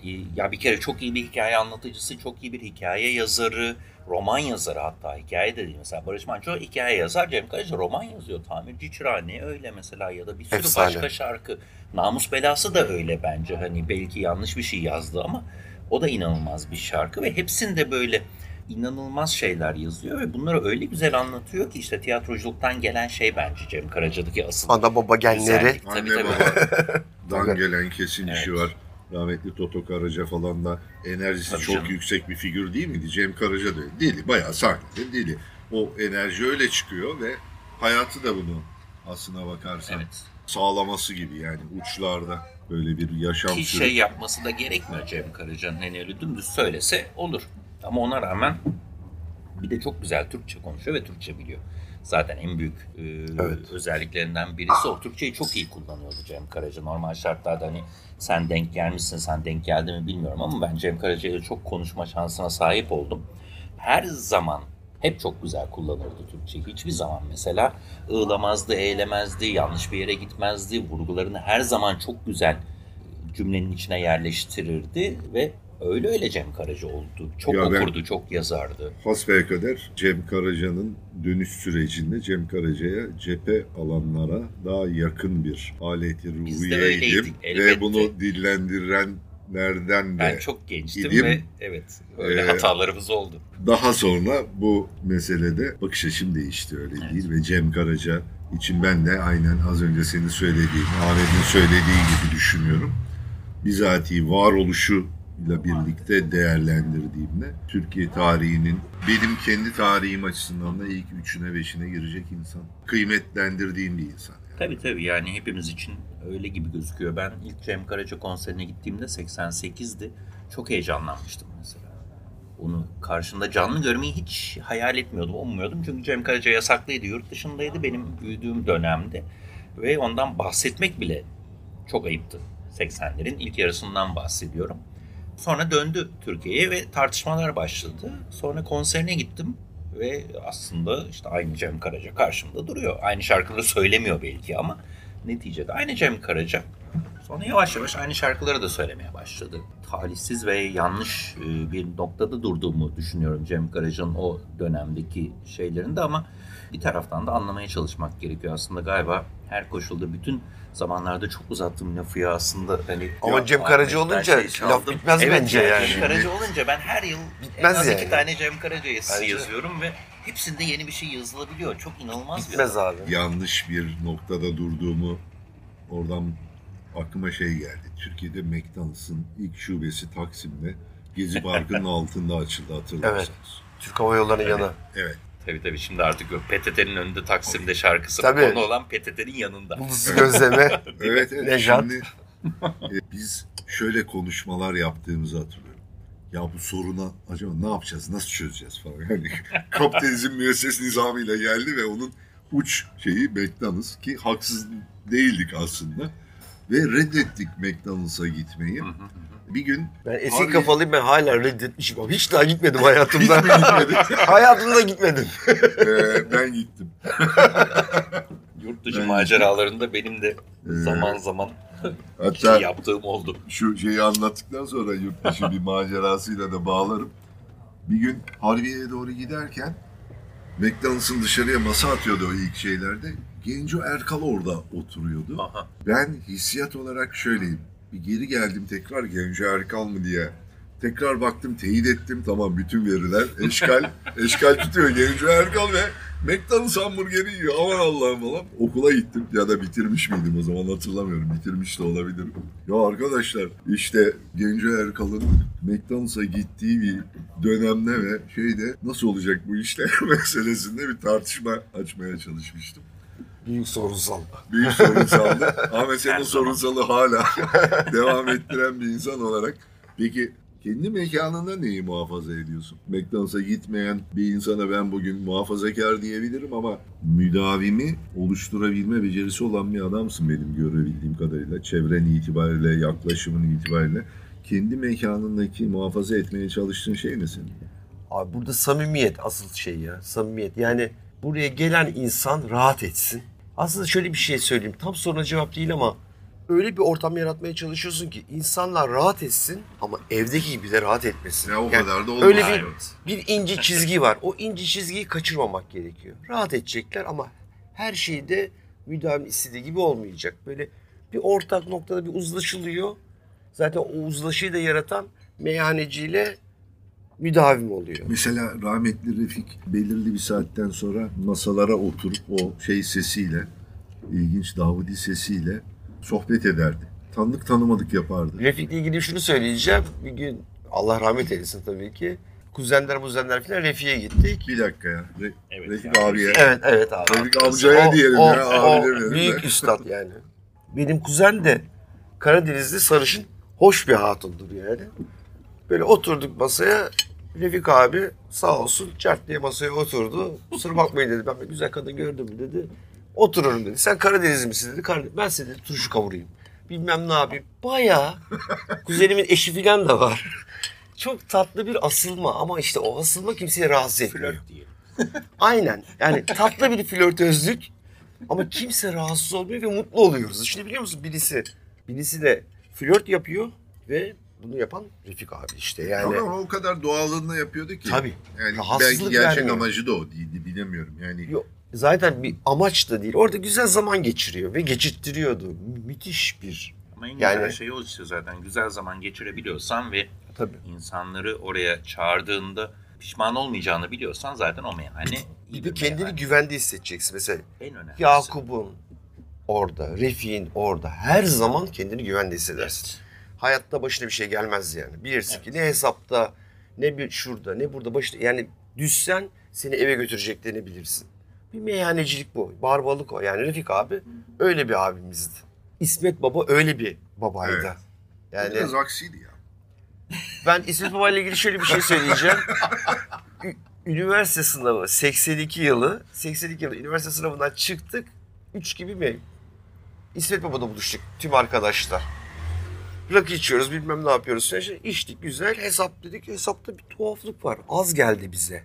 e, ya bir kere çok iyi bir hikaye anlatıcısı, çok iyi bir hikaye yazarı, roman yazarı hatta hikaye de değil. Mesela Barış Manço hikaye yazar, Cem Karaca roman yazıyor. Tamirci Çırağı ne öyle mesela ya da bir sürü Efsane. başka şarkı. Namus Belası da öyle bence hani belki yanlış bir şey yazdı ama o da inanılmaz bir şarkı ve hepsinde böyle inanılmaz şeyler yazıyor ve bunları öyle güzel anlatıyor ki işte tiyatroculuktan gelen şey bence Cem Karaca'daki asıl Ana baba genleri. güzellik. Tabii, Anne tabii. babadan *laughs* Tabii. gelen kesin işi Evet. var. Rahmetli Toto Karaca falan da enerjisi Tabii çok canım. yüksek bir figür değil miydi? Cem Karaca da. Deli, bayağı sahnede deli. O enerji öyle çıkıyor ve hayatı da bunu aslına bakarsan Evet. sağlaması gibi yani uçlarda böyle bir yaşam Ki şey yapması da gerekmiyor Cem Karaca'nın. Hani öyle dümdüz söylese olur. Ama ona rağmen bir de çok güzel Türkçe konuşuyor ve Türkçe biliyor. Zaten en büyük e, Evet. özelliklerinden birisi o. Türkçeyi çok iyi kullanıyordu Cem Karaca. Normal şartlarda hani sen denk gelmişsin, sen denk geldi mi bilmiyorum ama ben Cem Karaca ile çok konuşma şansına sahip oldum. Her zaman hep çok güzel kullanırdı Türkçeyi. Hiçbir zaman mesela ığlamazdı, eğlemezdi, yanlış bir yere gitmezdi. Vurgularını her zaman çok güzel cümlenin içine yerleştirirdi ve öyle öyle Cem Karaca oldu. Çok Ya okurdu, çok yazardı. hasbelkader Cem Karaca'nın dönüş sürecinde Cem Karaca'ya cephe alanlara daha yakın bir aleti ruhiyeydim ve bunu dillendirenlerden de Ben çok gençtim idim. ve evet öyle Ee, hatalarımız oldu. Daha sonra bu meselede bakış açım değişti öyle Evet. değil ve Cem Karaca için ben de aynen az önce senin söylediğin, Ahmet'in söylediği gibi düşünüyorum. Bizatihi varoluşuyla birlikte değerlendirdiğimde Türkiye tarihinin benim kendi tarihim açısından da ilk üçüne beşine girecek insan. Kıymetlendirdiğim bir insan. yani. Tabii tabii yani hepimiz için öyle gibi gözüküyor. Ben ilk Cem Karaca konserine gittiğimde 88'di. Çok heyecanlanmıştım mesela. Onu karşımda canlı görmeyi hiç hayal etmiyordum, ummuyordum. Çünkü Cem Karaca yasaklıydı, yurt dışındaydı benim büyüdüğüm dönemde. Ve ondan bahsetmek bile çok ayıptı. 80'lerin ilk yarısından bahsediyorum. Sonra döndü Türkiye'ye ve tartışmalar başladı. Sonra konserine gittim ve aslında işte aynı Cem Karaca karşımda duruyor. Aynı şarkıları söylemiyor belki ama neticede aynı Cem Karaca. Sonra yavaş yavaş aynı şarkıları da söylemeye başladı. Talihsiz ve yanlış e, bir noktada durduğumu düşünüyorum Cem Karaca'nın o dönemdeki şeylerinde ama bir taraftan da anlamaya çalışmak gerekiyor. Aslında galiba her koşulda bütün zamanlarda çok uzattığım lafı ya aslında hani Ama Cem Karaca olunca şey laf bitmez evet, bence Cem yani. Karaca olunca ben her yıl Bitmez en az yani. iki tane Cem Karaca yazısı yazıyorum ve hepsinde yeni bir şey yazılabiliyor. Çok inanılmaz Bitmez bir abi. yanlış bir noktada durduğumu oradan aklıma şey geldi. Türkiye'de McDonald's'ın ilk şubesi Taksim'de Gezi Parkı'nın *laughs* altında açıldı hatırlarsanız. Türk Hava Yolları'nın yanı. Evet. Tabii tabii şimdi artık PTT'nin önünde Taksim'de şarkısı Tabii. konu olan PTT'nin yanında. Buzlu gözleme. *laughs* Evet, evet. Şimdi e, biz şöyle konuşmalar yaptığımızı hatırlıyorum. Ya bu soruna acaba ne yapacağız, nasıl çözeceğiz falan. *laughs* Yani kapitalizm müesses nizamıyla geldi ve onun uç şeyi McDonald's ki haksız değildik aslında. Ve reddettik McDonald's'a gitmeyi. Bir gün Ben eski Harbiye- kafalıyım ben hala reddetmişim hiç daha gitmedim hayatımda. Hiç mi gitmedin? *laughs* hayatımda gitmedim. e, ben gittim. *laughs* Yurt dışı Ben- maceralarında benim de Ee, zaman zaman Hatta şey yaptığım oldu. şu şeyi anlattıktan sonra yurt dışı bir macerasıyla da bağlarım. Bir gün Harbiye'ye doğru giderken McDonald's'ın dışarıya masa atıyordu o ilk şeylerde. Genco Erkal orada oturuyordu. Aha. Ben hissiyat olarak şöyleyim. Bir geri geldim tekrar Genco Erkal mı diye. Tekrar baktım, teyit ettim. Tamam bütün veriler. Eşkal, *laughs* eşkal tutuyor Genco Erkal ve McDonald's hamburgeri yiyor. Aman Allah'ım falan. Okula gittim. Ya da bitirmiş miydim o zaman hatırlamıyorum. Bitirmiş de olabilirim. Ya arkadaşlar işte Genco Erkal'ın McDonald's'a gittiği bir dönemde ve şeyde nasıl olacak bu işler *laughs* meselesinde bir tartışma açmaya çalışmıştım. Büyük sorunsal. Büyük sorunsaldı. Ahmet senin sorunsalı hala *laughs* devam ettiren bir insan olarak. Peki kendi mekanında neyi muhafaza ediyorsun? McDonald's'a gitmeyen bir insana ben bugün muhafazakar diyebilirim ama müdavimi oluşturabilme becerisi olan bir adamsın benim görebildiğim kadarıyla. Çevren itibariyle, yaklaşımın itibariyle. Kendi mekanındaki muhafaza etmeye çalıştığın şey ne senin? Abi burada samimiyet asıl şey ya. Samimiyet. Yani buraya gelen insan rahat etsin. Aslında şöyle bir şey söyleyeyim. Tam soruna cevap değil ama öyle bir ortam yaratmaya çalışıyorsun ki insanlar rahat etsin ama evdeki gibi de rahat etmesin. Ya o Yani kadar da olmaz. Öyle bir, bir ince çizgi var. O ince çizgiyi kaçırmamak gerekiyor. Rahat edecekler ama her şeyde müdavim istediği gibi olmayacak. Böyle bir ortak noktada bir uzlaşılıyor. Zaten o uzlaşıyı da yaratan meyhaneciyle müdavim oluyor. Mesela rahmetli Refik belirli bir saatten sonra masalara oturup o şey sesiyle, ilginç Davudi sesiyle sohbet ederdi. Tanıdık tanımadık yapardı. Refik'le ilgili şunu söyleyeceğim. Bir gün Allah rahmet eylesin tabii ki. Kuzenler muzenler falan Refik'e gittik. Bir dakika ya. Re- Evet, Refik yani. abiye. Evet evet abi. Refik amcaya diyelim o, ya. o Abi demeyelim büyük de. üstad yani. Benim kuzen de Karadenizli sarışın hoş bir hatundur yani. Böyle oturduk masaya. Refik abi sağ olsun çart diye masaya oturdu. Kusura bakmayın dedi. Ben bir güzel kadın gördüm dedi. Otururum dedi. Sen Karadenizli misin dedi. Karadeniz. Ben size dedi turşu kavurayım. Bilmem ne yapayım. Bayağı kuzenimin eşi falan da var. Çok tatlı bir asılma ama işte o asılma kimseye rahatsız etmiyor. *laughs* Aynen. Yani tatlı bir flörtözlük ama kimse rahatsız olmuyor ve mutlu oluyoruz. Şimdi biliyor musun birisi birisi de flört yapıyor ve bunu yapan Refik abi işte yani. Ama o kadar doğallığında yapıyordu ki. Tabii. Yani belki gerçek vermiyor. amacı da o değildi bilemiyorum. Yani Yok, zaten bir amaç da değil. Orada güzel zaman geçiriyor ve geçirttiriyordu. Mü- Müthiş bir. Ama en Yani- güzel şey o işte zaten. Güzel zaman geçirebiliyorsan ve Tabii. insanları oraya çağırdığında pişman olmayacağını biliyorsan zaten o meyhane iyi Bir de bir kendini meyhane. güvende hissedeceksin. Mesela en önemlisi. Yakup'un orada, Refik'in orada her zaman kendini güvende hissedersin. Evet. Hayatta başına bir şey gelmez yani. Bilirsin ki ne hesapta, ne bir şurada, ne burada başına yani düşsen seni eve götüreceklerini bilirsin. Bir meyhanecilik bu. Barbalık o. Yani Refik abi öyle bir abimizdi. İsmet Baba öyle bir babaydı. Evet. Yani biraz aksiydi ya. ben İsmet Baba ile ilgili şöyle bir şey söyleyeceğim. Üniversite sınavı 82 yılı, 82 yılı üniversite sınavından çıktık. 3 gibi mi? İsmet Baba'da buluştuk tüm arkadaşlar. Rakı içiyoruz bilmem ne yapıyoruz. İşte içtik güzel hesap dedik. Hesapta bir tuhaflık var. Az geldi bize.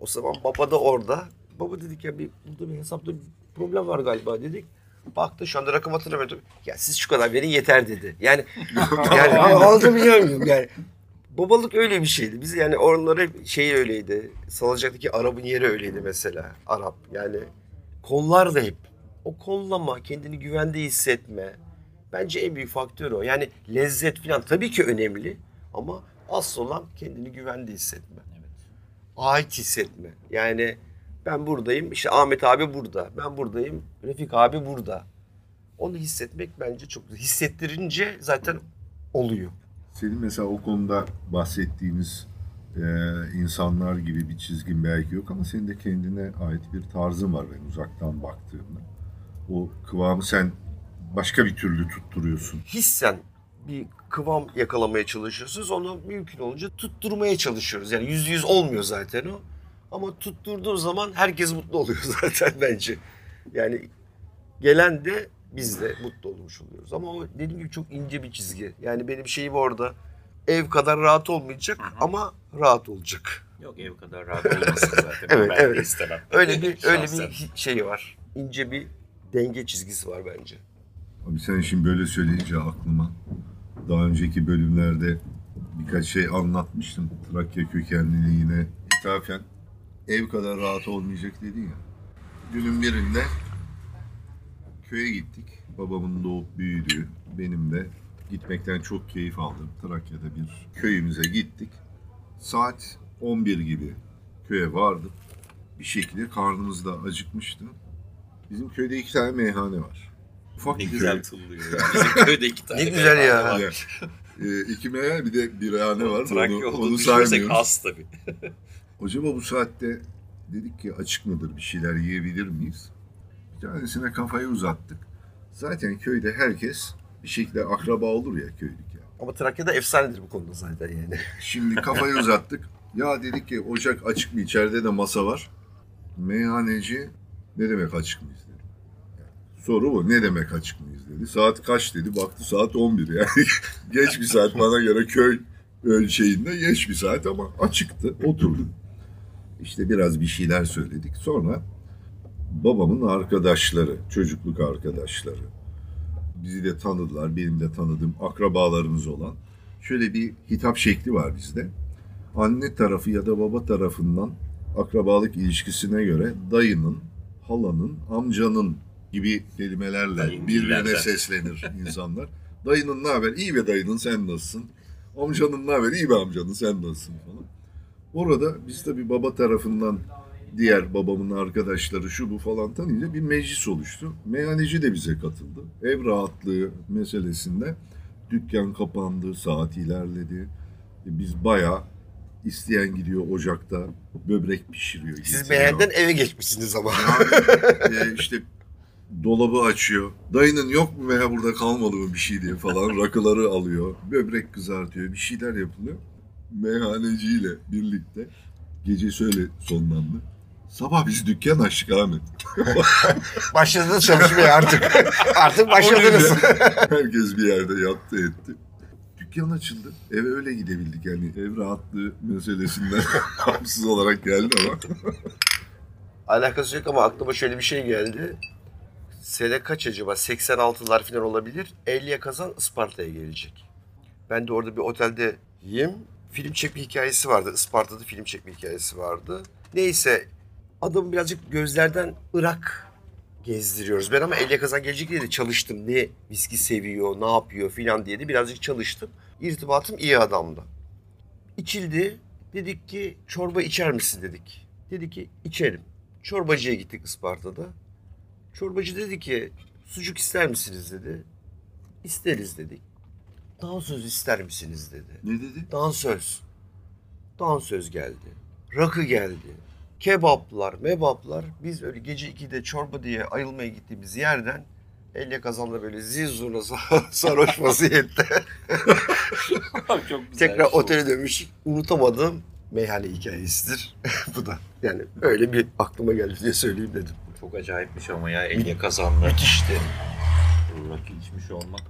O zaman baba da orada. Baba dedik ya bir, burada bir hesapta bir problem var galiba dedik. Baktı şu anda rakam hatırlamıyorum. Ya siz şu kadar verin yeter dedi. Yani *laughs* yani *laughs* anlatabiliyor muyum? Yani babalık öyle bir şeydi. Biz yani oralara şey öyleydi. Salıncak'taki Arap'ın yeri öyleydi mesela. Arap yani kollar da hep. O kollama, kendini güvende hissetme. Bence en büyük faktör o. Yani lezzet falan tabii ki önemli ama asıl olan kendini güvende hissetme. Evet. Ait hissetme. Yani ben buradayım, işte Ahmet abi burada. Ben buradayım, Refik abi burada. Onu hissetmek bence çok hissettirince zaten oluyor. Senin mesela o konuda bahsettiğimiz e, insanlar gibi bir çizgin belki yok ama senin de kendine ait bir tarzın var ben uzaktan baktığımda. O kıvamı sen başka bir türlü tutturuyorsun. hissen bir kıvam yakalamaya çalışıyorsunuz. Onu mümkün olunca tutturmaya çalışıyoruz. Yani yüzde yüz olmuyor zaten o. Ama tutturduğu zaman herkes mutlu oluyor *laughs* zaten bence. Yani gelen de biz de mutlu olmuş oluyoruz. Ama o dediğim gibi çok ince bir çizgi. Yani benim şeyim orada ev kadar rahat olmayacak ama rahat olacak. Yok ev kadar rahat olmasın zaten. *laughs* Evet, ben de evet. istemem. Öyle bir öyle bir şey var. İnce bir denge çizgisi var bence. Abi sen şimdi böyle söyleyince aklıma daha önceki bölümlerde birkaç şey anlatmıştım. Trakya kökenliliğine ithafen ev kadar rahat olmayacak dedin ya. Günün birinde köye gittik. Babamın doğup büyüdüğü, benim de gitmekten çok keyif aldığım Trakya'da bir köyümüze gittik. Saat 11 gibi köye vardık. Bir şekilde karnımız da acıkmıştı. Bizim köyde iki tane meyhane var. Ufak Ne bir güzel köy. tınlıyor ya. Bizim köyde iki tane Ne güzel ya. var. Ya, e, iki meyhane bir de birhane var. Trakya onu, olduğunu onu düşünürsek saymıyoruz. az tabii. *laughs* Acaba bu saatte dedik ki açık mıdır bir şeyler yiyebilir miyiz? Bir tanesine kafayı uzattık. Zaten köyde herkes bir şekilde akraba olur ya köylük ya. Ama Trakya'da efsanedir bu konuda zaten yani. Şimdi kafayı *laughs* uzattık. Ya dedik ki ocak açık mı? İçeride de masa var. Meyhaneci ne demek açık mıyız. Yani soru bu. Ne demek açık mıyız dedi. Saat kaç dedi. Baktı saat 11 yani. *laughs* geç bir saat bana göre köy ölçeğinde geç bir saat ama açıktı. Oturduk. İşte biraz bir şeyler söyledik. Sonra babamın arkadaşları, çocukluk arkadaşları. Bizi de tanıdılar. Benim de tanıdığım akrabalarımız olan. Şöyle bir hitap şekli var bizde anne tarafı ya da baba tarafından akrabalık ilişkisine göre dayının, halanın, amcanın gibi kelimelerle Dayın birbirine seslenir insanlar. *laughs* Dayının ne haber? İyi be dayının sen nasılsın? Amcanın ne haber? İyi be amcanın sen nasılsın falan. Orada biz tabii baba tarafından diğer babamın arkadaşları şu bu falan tanıyınca bir meclis oluştu. Meyhaneci de bize katıldı. Ev rahatlığı meselesinde dükkan kapandı, saat ilerledi. E, Biz bayağı isteyen gidiyor ocakta böbrek pişiriyor. Siz getiriyor. beğenden eve geçmişsiniz ama. e, işte dolabı açıyor. Dayının yok mu veya burada kalmadı mı bir şey diye falan *laughs* rakıları alıyor. Böbrek kızartıyor. Bir şeyler yapılıyor. Meyhaneciyle birlikte gece şöyle sonlandı. Sabah biz dükkan açtık Ahmet. *laughs* Başladınız çalışmaya artık. *laughs* artık başladınız. Herkes bir yerde yattı etti. Dükkan açıldı. Eve öyle gidebildik yani ev rahatlığı meselesinden haksız olarak geldi ama. Alakası yok ama aklıma şöyle bir şey geldi. Sene kaç acaba? 86'lar falan olabilir. Elya Kazan Isparta'ya gelecek. Ben de orada bir otelde yiyeyim. Film çekme hikayesi vardı. Isparta'da film çekme hikayesi vardı. Neyse adamı birazcık gözlerden Irak gezdiriyoruz. Ben ama Elya Kazan gelecek diye de çalıştım. Ne viski seviyor, ne yapıyor filan diye de birazcık çalıştım. İrtibatım iyi adamla. İçildi. Dedik ki çorba içer misin dedik. Dedi ki içerim. Çorbacıya gittik Isparta'da. Çorbacı dedi ki sucuk ister misiniz dedi. İsteriz dedik. Dansöz ister misiniz dedi. Ne dedi? Dansöz. Dansöz geldi. Rakı geldi. Kebaplar, mebaplar. Biz öyle gece 2'de çorba diye ayılmaya gittiğimiz yerden elle kazanla böyle zil zurna *laughs* sarhoş vaziyette *laughs* Çok güzel tekrar şey otele dönmüş. Unutamadığım meyhane hikayesidir. *laughs* Bu da yani öyle bir aklıma geldi diye söyleyeyim dedim. Çok acayipmiş ama ya Ege kazanlı. Müthişti. Rakı içmiş olmak.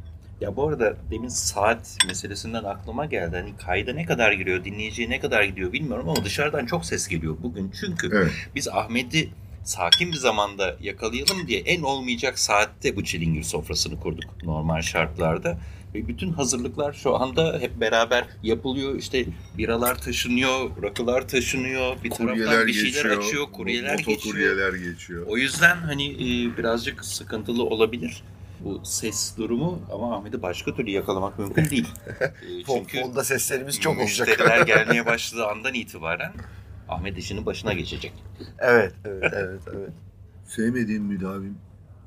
Ya bu arada demin saat meselesinden aklıma geldi. Hani kayda ne kadar giriyor, dinleyiciye ne kadar gidiyor bilmiyorum ama dışarıdan çok ses geliyor bugün. Çünkü Evet. biz Ahmet'i sakin bir zamanda yakalayalım diye en olmayacak saatte bu çilingir sofrasını kurduk normal şartlarda. Ve bütün hazırlıklar şu anda hep beraber yapılıyor. İşte biralar taşınıyor, rakılar taşınıyor. Bir Kuryeler taraftan bir şeyler geçiyor. açıyor, kuryeler geçiyor. Motokuryeler geçiyor. O yüzden hani e, birazcık sıkıntılı olabilir bu ses durumu ama Ahmet'i başka türlü yakalamak mümkün *laughs* değil. E, çünkü fonda seslerimiz çok olacak. müşteriler *laughs* gelmeye başladığı andan itibaren Ahmet işinin başına geçecek. evet, evet, evet, evet. Sevmediğin müdavim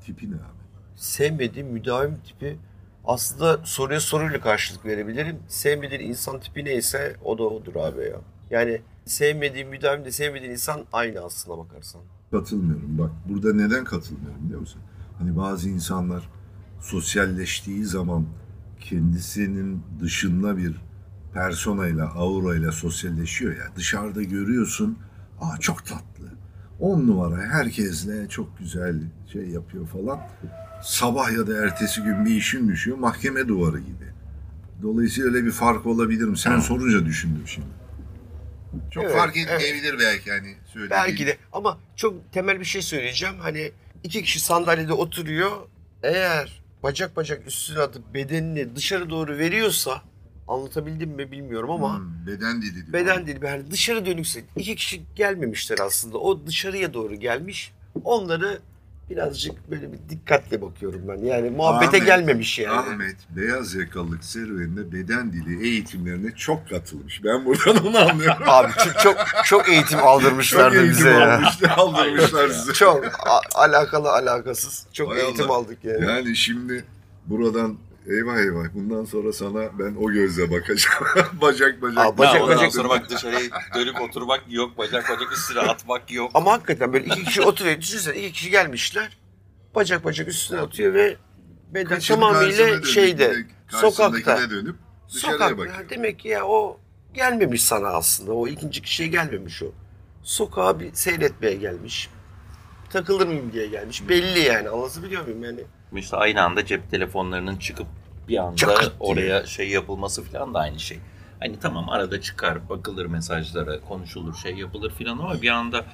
tipi ne abi? Sevmediğim müdavim tipi aslında soruya soruyla karşılık verebilirim. Sevmediğin insan tipi neyse o da odur abi ya. Yani sevmediğim müdavim de sevmediğin insan aynı aslına bakarsan. Katılmıyorum. Bak burada neden katılmıyorum biliyor musun? Hani bazı insanlar sosyalleştiği zaman kendisinin dışında bir personayla, aurayla sosyalleşiyor ya. Dışarıda görüyorsun, aa çok tatlı. On numara herkesle çok güzel şey yapıyor falan. Sabah ya da ertesi gün bir işin düşüyor mahkeme duvarı gibi. Dolayısıyla öyle bir fark olabilir mi? Sen sorunca düşündüm şimdi. Çok Evet, fark etmeyebilir belki hani söylediğin. Belki de ama çok temel bir şey söyleyeceğim. Hani iki kişi sandalyede oturuyor. Eğer bacak bacak üstüne atıp bedenini dışarı doğru veriyorsa anlatabildim mi bilmiyorum ama Hmm, beden dili diyor. beden dili yani dışarı dönükse iki kişi gelmemişler aslında. O dışarıya doğru gelmiş. Onları birazcık böyle bir dikkatle bakıyorum ben. Yani muhabbete Ahmet, gelmemiş yani. Ahmet beyaz yakalılık serüveninde beden dili eğitimlerine çok katılmış. Ben buradan onu anlıyorum. *laughs* Abi çok çok, çok eğitim aldırmışlardı çok bize eğitim ya. almışlar, aldırmışlar size. Çok a- alakalı alakasız. Çok Hay eğitim Allah. aldık yani. Yani şimdi buradan eyvah eyvah bundan sonra sana ben o gözle bakacağım. *laughs* bacak bacak. Aa, bacak ya ondan bacak- sonra bak dışarıya dönüp oturmak yok, bacak bacak üstüne atmak yok. Ama hakikaten böyle iki kişi oturuyor. Düşünsene iki kişi gelmişler. Bacak bacak üstüne atıyor ve beden Kaşını tamamıyla dönüp, şeyde sokakta. dönüp dışarıya Sokakta. bakıyor. Ha, Demek ki ya o gelmemiş sana aslında. O ikinci kişiye gelmemiş o. Sokağa bir seyretmeye gelmiş. Takılır mıyım diye gelmiş. Belli yani. Anlatabiliyor muyum yani? İşte aynı anda cep telefonlarının çıkıp bir anda diye. oraya şey yapılması falan da aynı şey. Hani tamam arada çıkar, bakılır mesajlara, konuşulur, şey yapılır filan ama bir anda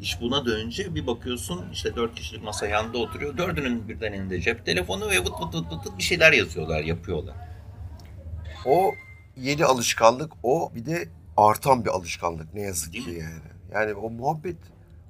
iş buna dönünce bir bakıyorsun işte dört kişilik masa yanında oturuyor. Dördünün birden elinde cep telefonu ve vıt vıt vıt vıt vıt bir şeyler yazıyorlar, yapıyorlar. O yeni alışkanlık o bir de artan bir alışkanlık ne yazık Değil ki mi? yani. Yani o muhabbet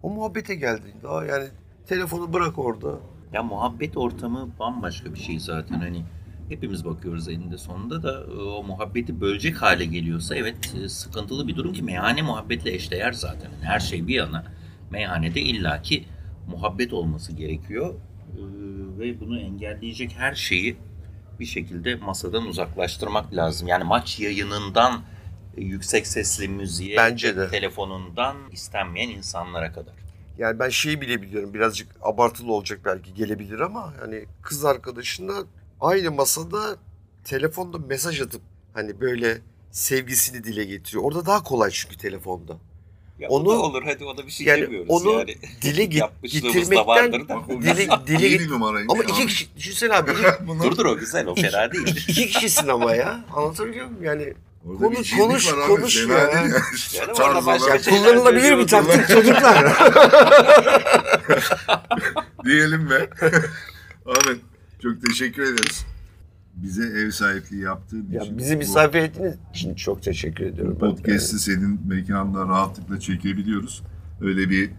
o muhabbete geldi. Daha yani telefonu bırak orada. Ya muhabbet ortamı bambaşka bir şey zaten hani hepimiz bakıyoruz eninde sonunda da e, o muhabbeti bölecek hale geliyorsa evet e, sıkıntılı bir durum ki meyhane muhabbetle eşdeğer zaten. Yani her şey bir yana meyhanede illaki muhabbet olması gerekiyor E, ve bunu engelleyecek her şeyi bir şekilde masadan uzaklaştırmak lazım. Yani maç yayınından yüksek sesli müziğe, Bence de. telefonundan istenmeyen insanlara kadar. Yani ben şeyi bile biliyorum birazcık abartılı olacak belki gelebilir ama hani kız arkadaşına aynı masada telefonda mesaj atıp hani böyle sevgisini dile getiriyor. Orada daha kolay çünkü telefonda. Ya Onu- o da olur hadi ona bir şey Yani demiyoruz onu yani. dile *laughs* da getirmekten *laughs* dile, dile numaraymış. Ama iki kişi düşünsene abi *laughs* Bunu- Dur dur o güzel o fena değil. iki kişisin ama ya anlatabiliyor muyum? Yani Orada Konuş, konuş, var abi, konuş fena ya. değil Yani orada başka şey- kullanılabilir bir taktik çocuklar. *laughs* Diyelim ve Ahmet çok teşekkür ederiz. Bize ev sahipliği yaptığın ya için. bizi misafir ettiğiniz için çok teşekkür ediyorum. Bu podcast'i senin mekanda rahatlıkla çekebiliyoruz. Öyle bir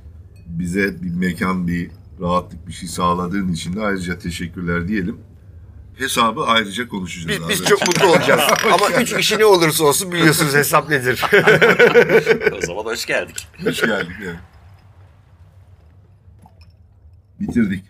bize bir mekan, bir rahatlık bir şey sağladığın için de ayrıca teşekkürler diyelim. Hesabı ayrıca konuşacağız. Biz, biz abi. çok mutlu olacağız. *laughs* Ama üç kişi ne olursa olsun biliyorsunuz hesap nedir. *laughs* o zaman hoş geldik. Hoş geldik. evet. Bitirdik.